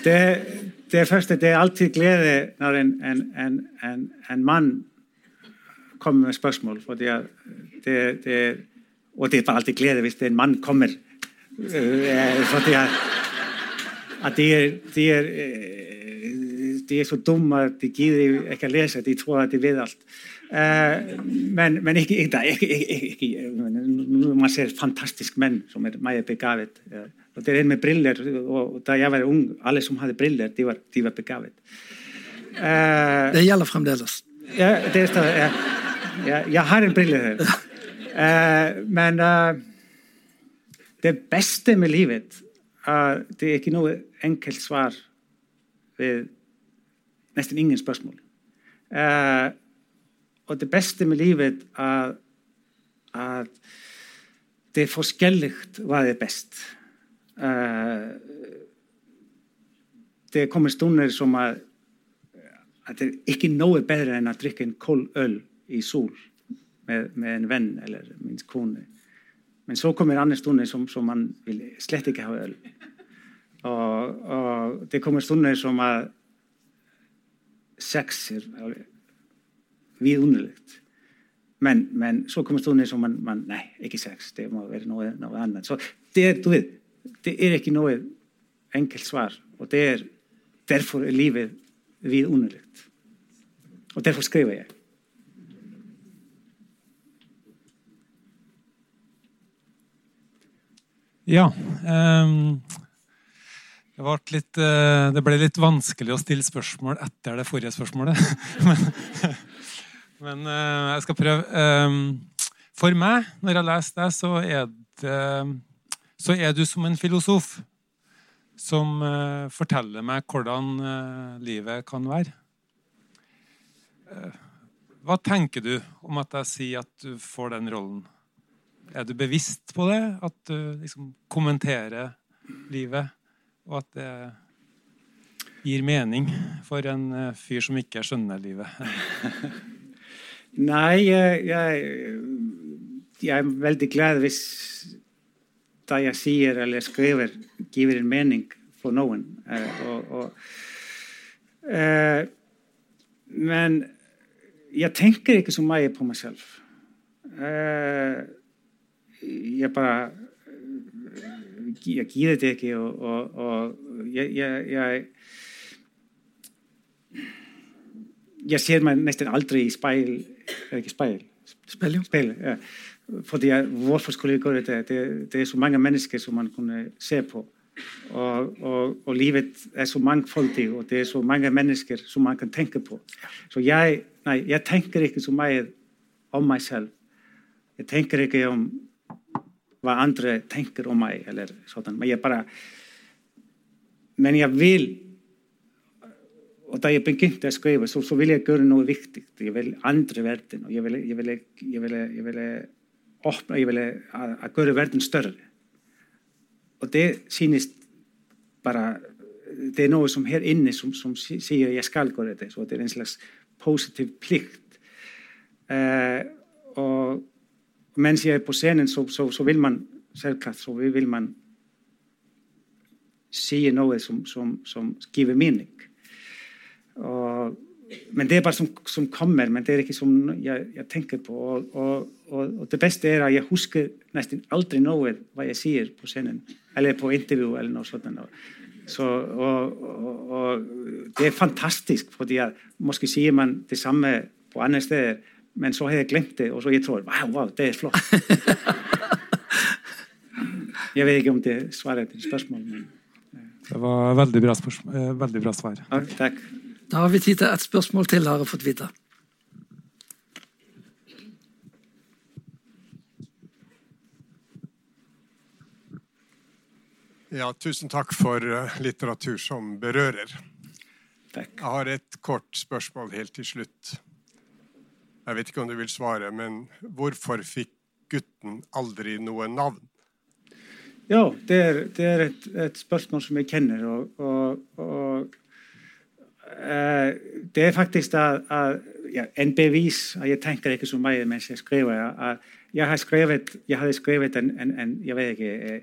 Det, første, det er alltid glede når en, en, en, en, mann kommer med spørsmål. Det, det, og det er bare alltid glede hvis en mann kommer. Eh, Fordi at, at de, er, de, er, eh, de er så dumme at de gidder ikke å lese. De tror at de vet alt. Eh, men, men ikke, ikke, ikke, ikke, ikke men Man ser fantastiske menn som er meget begavet og det er med briller och där jag var ung, alla som hade briller, de var, de var begavet. Uh, det gäller framdeles. Ja, det är så, ja, ja, jag har en brille här. Uh, men uh, det bästa med livet, uh, det är inte något enkelt svar við næstin ingen spörsmúli uh, og þetta besti með lífið að að þetta er fórskelligt hvað er best det kommer stunder som att, att det är inte något bättre än att dricka en koll öl i sol med, med en vän eller min kone. Men så kommer andra stunder som, som man vill slett inte ha öl. Og, og det kommer stunder som að sex er viðunilegt menn, menn, svo kommer stunder sem mann, man, nei, ekki sex, det má verið náðu annan, svo, det, þú veit det er ikke noe enkelt svar. Og det er, derfor er livet vidunderlig. Og derfor skriver jeg. Ja. Um, det, litt, eh, det ble litt vanskelig å stille spørsmål etter det forrige spørsmålet. men men eh, jeg skal prøve. Um, for meg, når jeg leser det, så er, det, så er du som en filosof som eh, forteller meg hvordan livet kan være. Hva tenker du om at jeg sier at du får den rollen? Er du bevisst på det? At du liksom kommenterer livet? Og at det gir mening for en eh, fyr som ikke skjønner livet? Nei, jeg, jeg, er veldig glad hvis dæja sír eller skriver, giver en mening for noen. Eh, og, og, eh, men jeg tenker ikke så mye på meg selv. Eh, ég bara ég gýði þetta ekki og, og, og ég ég, ég, ég sér mér næstin aldrei í spæl, er ekki spæl? Spæljum? Spæl, ja. Fordi Hvorfor skulle jeg gjøre det? det? Det er så mange mennesker som man kunne se på. Og, og, og, livet er så mangfoldig, og det er så mange mennesker som man kan tenke på. Så jeg, nei, jeg tenker ikke så mye om meg selv. Jeg tenker ikke om hva andre tenker om meg. eller sånn. Men jeg bare Men jeg vil Og da jeg begynte å skrive, så, så vil jeg gjøre noe viktig. Jeg vil andre verden. og Jeg vil, jeg vil, jeg vil, jeg opna, ég vilja að, að göru verðin störri. Og det sínist bara det er nógu som hér inni som, som sier ég skal göra þetta og det er einn slags positiv plikt. Eh, og mens ég er på scenen så, så, så vil man självklart så vil man síði nógu som, som, som skifir minning. Og men det er bare som, som, kommer, men det er ikke som jeg, jeg tenker på. Og, og, og, det beste er at jeg husker nesten aldri noe hva jeg sier på scenen, eller på intervju eller noe sånt. Så, og, det er fantastisk, fordi måske sier man det samme på andre steder men så har jeg glemt det, og så jeg tror wow, wow det er flott. jeg vet ikke om det svarer til spørsmålet. Men... Det var veldig bra, spørsmål, veldig bra svar. Ja, takk. Da har vi tid til et spørsmål til, har jeg fått vite. Ja, tusen takk for eh, litteratur som berører. Takk. Jeg har et kort spørsmål helt til slutt. Jeg vet ikke om du vil svare, men hvorfor fikk gutten aldri noe navn? Ja, det er, det er et, et, spørsmål som jeg kjenner. Og, og, og det er faktisk da, uh, ja, en bevis Jeg tenker ikke så mye mens jeg skriver. Uh, jeg, har skrevet, jeg hadde skrevet en, en, en jeg vet ikke,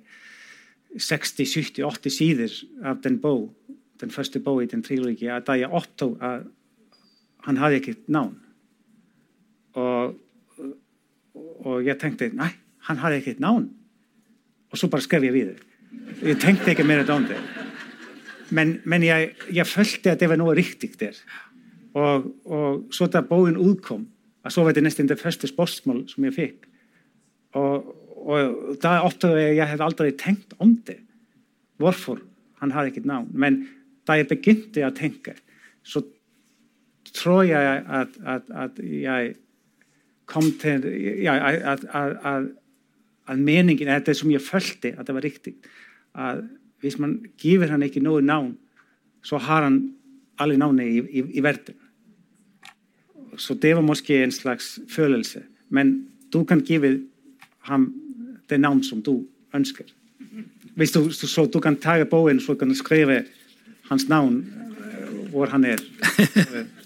60-70-80 sider av den bok, den første bok i den trilogien. Da jeg opptok at han hadde ikke et navn. Og, og jeg tenkte nei, han har ikke et navn. Og så bare skrev jeg videre. Jeg tenkte ikke mer om det. men, men jeg, jeg følte at det var noe riktig der. Og, og så da bogen utkom, og så var det nesten det første spørsmål som jeg fikk. Og, og da oppdaget jeg, jeg hadde aldri tenkt om det. Hvorfor? Han har ikke et navn. Men da jeg begynte å tenke, så tror jeg at, at, at jeg kom til, ja, at, at, at, at meningen, er det som jeg følte, at det var riktig, at hvis man giver han ikke noe navn, så har han alle navnene i, i, i verden. Så det var måske en slags følelse. Men du kan give ham det navn som du ønsker. Hvis du, så du kan ta boken så kan du skrive hans navn hvor han er.